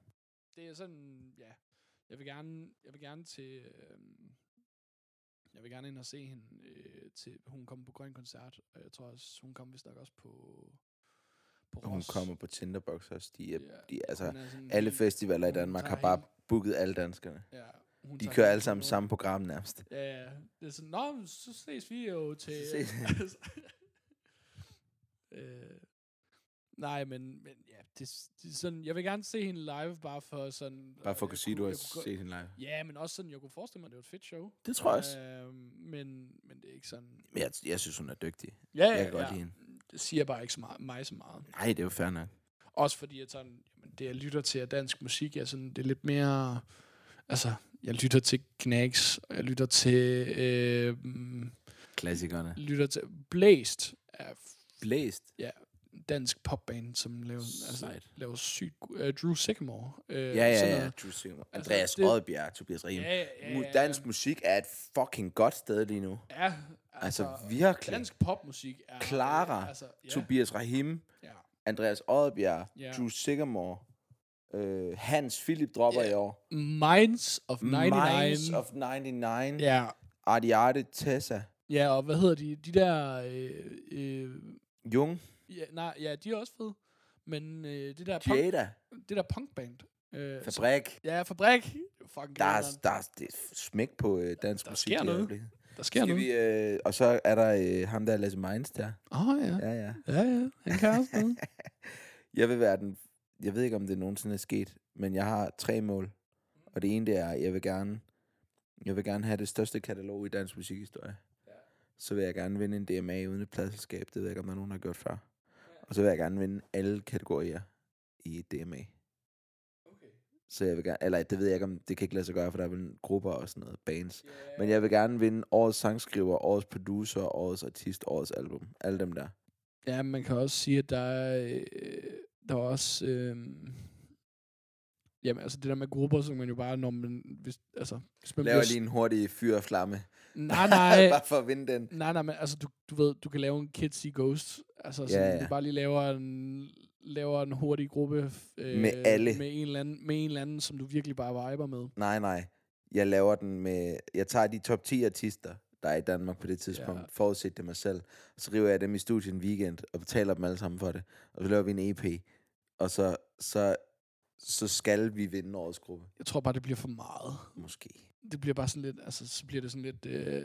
Speaker 2: Det er sådan, ja. Jeg vil gerne, jeg vil gerne til... Øh, jeg vil gerne ind og se hende til... til hun kommer på Grøn Koncert, og jeg tror også, hun kommer vist nok også på... på
Speaker 1: Og hun
Speaker 2: Ros.
Speaker 1: kommer på Tinderbox også. De er,
Speaker 2: Ja,
Speaker 1: de, altså,
Speaker 2: er sådan
Speaker 1: alle festivaler i Danmark har bare booket alle danskerne.
Speaker 2: Ja, hun
Speaker 1: De kører alle sammen
Speaker 2: på-
Speaker 1: samme program nærmest.
Speaker 2: Ja, ja. Det er sådan, nå, så ses vi jo til...
Speaker 1: Vi.
Speaker 2: altså, øh, nej, men, men det, det sådan, jeg vil gerne se hende live, bare for sådan...
Speaker 1: Bare for at
Speaker 2: jeg
Speaker 1: kunne sige, du har set hende live.
Speaker 2: Ja, men også sådan, jeg kunne forestille mig, at det var et fedt show.
Speaker 1: Det tror jeg også.
Speaker 2: Øh, men, men det er ikke sådan...
Speaker 1: Men jeg, jeg synes, hun er dygtig.
Speaker 2: Ja,
Speaker 1: Jeg kan godt lide hende.
Speaker 2: Det siger bare ikke så meget, mig så meget.
Speaker 1: Nej, det er jo fair nok.
Speaker 2: Også fordi, at sådan, jamen, det jeg lytter til af dansk musik, er sådan, det er lidt mere... Altså, jeg lytter til Knacks, og jeg lytter til... Øh,
Speaker 1: Klassikerne.
Speaker 2: lytter til... Blæst er
Speaker 1: Blæst.
Speaker 2: Dansk popband, som laver, altså, laver sygt... Uh, Drew Sycamore. Uh,
Speaker 1: Ja, ja, ja. True Singer.
Speaker 2: Altså,
Speaker 1: Andreas
Speaker 2: det-
Speaker 1: Oddbjerg, Tobias Rahim.
Speaker 2: Ja, ja, ja,
Speaker 1: Dansk musik er et fucking godt sted lige nu.
Speaker 2: Ja,
Speaker 1: Altså, virkelig.
Speaker 2: Dansk popmusik er...
Speaker 1: Clara,
Speaker 2: øh, altså, ja,
Speaker 1: Tobias Rahim,
Speaker 2: ja,
Speaker 1: Andreas Oddbjerg,
Speaker 2: Ja.
Speaker 1: Drew Sigamore, øh, Hans Philip dropper
Speaker 2: Ja.
Speaker 1: i år.
Speaker 2: Minds of 99.
Speaker 1: Minds of 99.
Speaker 2: Ja,
Speaker 1: Ardiarte Tessa.
Speaker 2: ja, og hvad hedder de? De der... Øh, øh,
Speaker 1: Jung.
Speaker 2: Ja, nej, ja, de er også fede. Men øh, det der punk,
Speaker 1: Jada.
Speaker 2: det der punkband, Øh, så-
Speaker 1: Fabrik.
Speaker 2: Ja, fabrik. Fucking
Speaker 1: Der er, der er det er smæk på øh, dansk
Speaker 2: Der
Speaker 1: musik.
Speaker 2: sker noget. Der sker
Speaker 1: Skal
Speaker 2: noget.
Speaker 1: vi, øh, og så er der øh, ham der, Lasse Minds der.
Speaker 2: Åh, oh, ja.
Speaker 1: Ja, ja.
Speaker 2: Ja, ja. Han kan også noget.
Speaker 1: Jeg vil være den... Jeg ved ikke, om det nogensinde er sket, men jeg har tre mål. Og det ene, det er, jeg vil gerne... Jeg vil gerne have det største katalog i dansk musikhistorie. Så vil jeg gerne vinde en DMA uden et pladselskab. Det ved jeg ikke, om der er nogen, der har gjort før. Og så vil jeg gerne vinde alle kategorier i DMA. Så jeg vil gerne, eller det ved jeg ikke, om det kan ikke lade sig gøre, for der er vel grupper og sådan noget, bands. Men jeg vil gerne vinde årets sangskriver, årets producer, årets artist, årets album. Alle dem der.
Speaker 2: Ja, man kan også sige, at der er, øh, der er også... Øh, jamen, altså det der med grupper, så man jo bare, når man... Hvis, altså, hvis man
Speaker 1: Laver
Speaker 2: bliver-
Speaker 1: lige en hurtig fyr og flamme.
Speaker 2: Nej, nej.
Speaker 1: Bare for at vinde den.
Speaker 2: Nej, nej, men altså, du, du ved, du kan lave en Kids See Ghost. Altså, så
Speaker 1: Ja,
Speaker 2: ja, du bare lige laver en, laver en hurtig gruppe. Øh,
Speaker 1: Med alle.
Speaker 2: Med en, eller anden, med en eller anden, som du virkelig bare viber med.
Speaker 1: Nej, nej. Jeg laver den med... Jeg tager de top 10 artister, der er i Danmark på det tidspunkt.
Speaker 2: Ja.
Speaker 1: Forudsæt det mig selv. Og så river jeg dem i studiet en weekend, og betaler dem alle sammen for det. Og så laver vi en EP. Og så, så, så skal vi vinde årets gruppe.
Speaker 2: Jeg tror bare, det bliver for meget.
Speaker 1: Måske.
Speaker 2: Det bliver bare sådan lidt, altså, så bliver det sådan lidt, øh,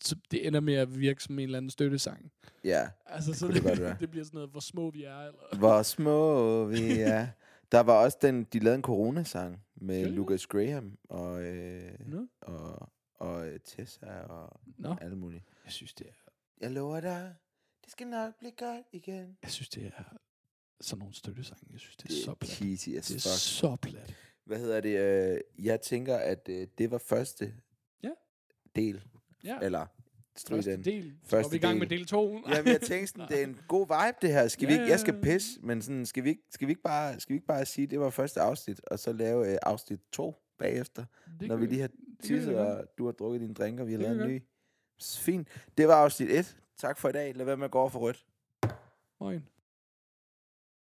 Speaker 2: så det ender med at virke som en eller anden støttesang.
Speaker 1: Ja.
Speaker 2: Altså, så
Speaker 1: kunne det godt
Speaker 2: det bliver sådan noget, hvor små vi er. Eller?
Speaker 1: Hvor små vi er. Der var også den... De lavede en coronasang med
Speaker 2: det?
Speaker 1: Lucas Graham og, øh,
Speaker 2: Nå.
Speaker 1: og, og Tessa og
Speaker 2: Nå,
Speaker 1: alle mulige.
Speaker 2: jeg synes, det er,
Speaker 1: Jeg lover dig, det skal nok blive godt igen.
Speaker 2: jeg synes, det er sådan nogle støttesange. Jeg synes, det er,
Speaker 1: Det
Speaker 2: så plat.
Speaker 1: cheesy as
Speaker 2: Det er
Speaker 1: fuck.
Speaker 2: så plat.
Speaker 1: Hvad hedder det? Øh, jeg tænker, at øh, det var første
Speaker 2: Ja.
Speaker 1: del.
Speaker 2: Ja,
Speaker 1: Eller, stryg
Speaker 2: første
Speaker 1: den.
Speaker 2: del.
Speaker 1: Første
Speaker 2: vi i gang
Speaker 1: del.
Speaker 2: med del 2.
Speaker 1: Jamen, jeg tænkte sådan, det er en god vibe, det her. Skal vi ikke, jeg skal pisse, men sådan, skal vi ikke, skal vi ikke, bare, skal vi ikke bare sige, at det var første afsnit, og så lave øh, afsnit 2 bagefter,
Speaker 2: Det
Speaker 1: når vi lige har tisset, og du har drukket dine drinker, vi har lavet en ny. Fint. Det var afsnit 1. Tak for i dag. Lad være med at gå over for rødt.
Speaker 2: Moin.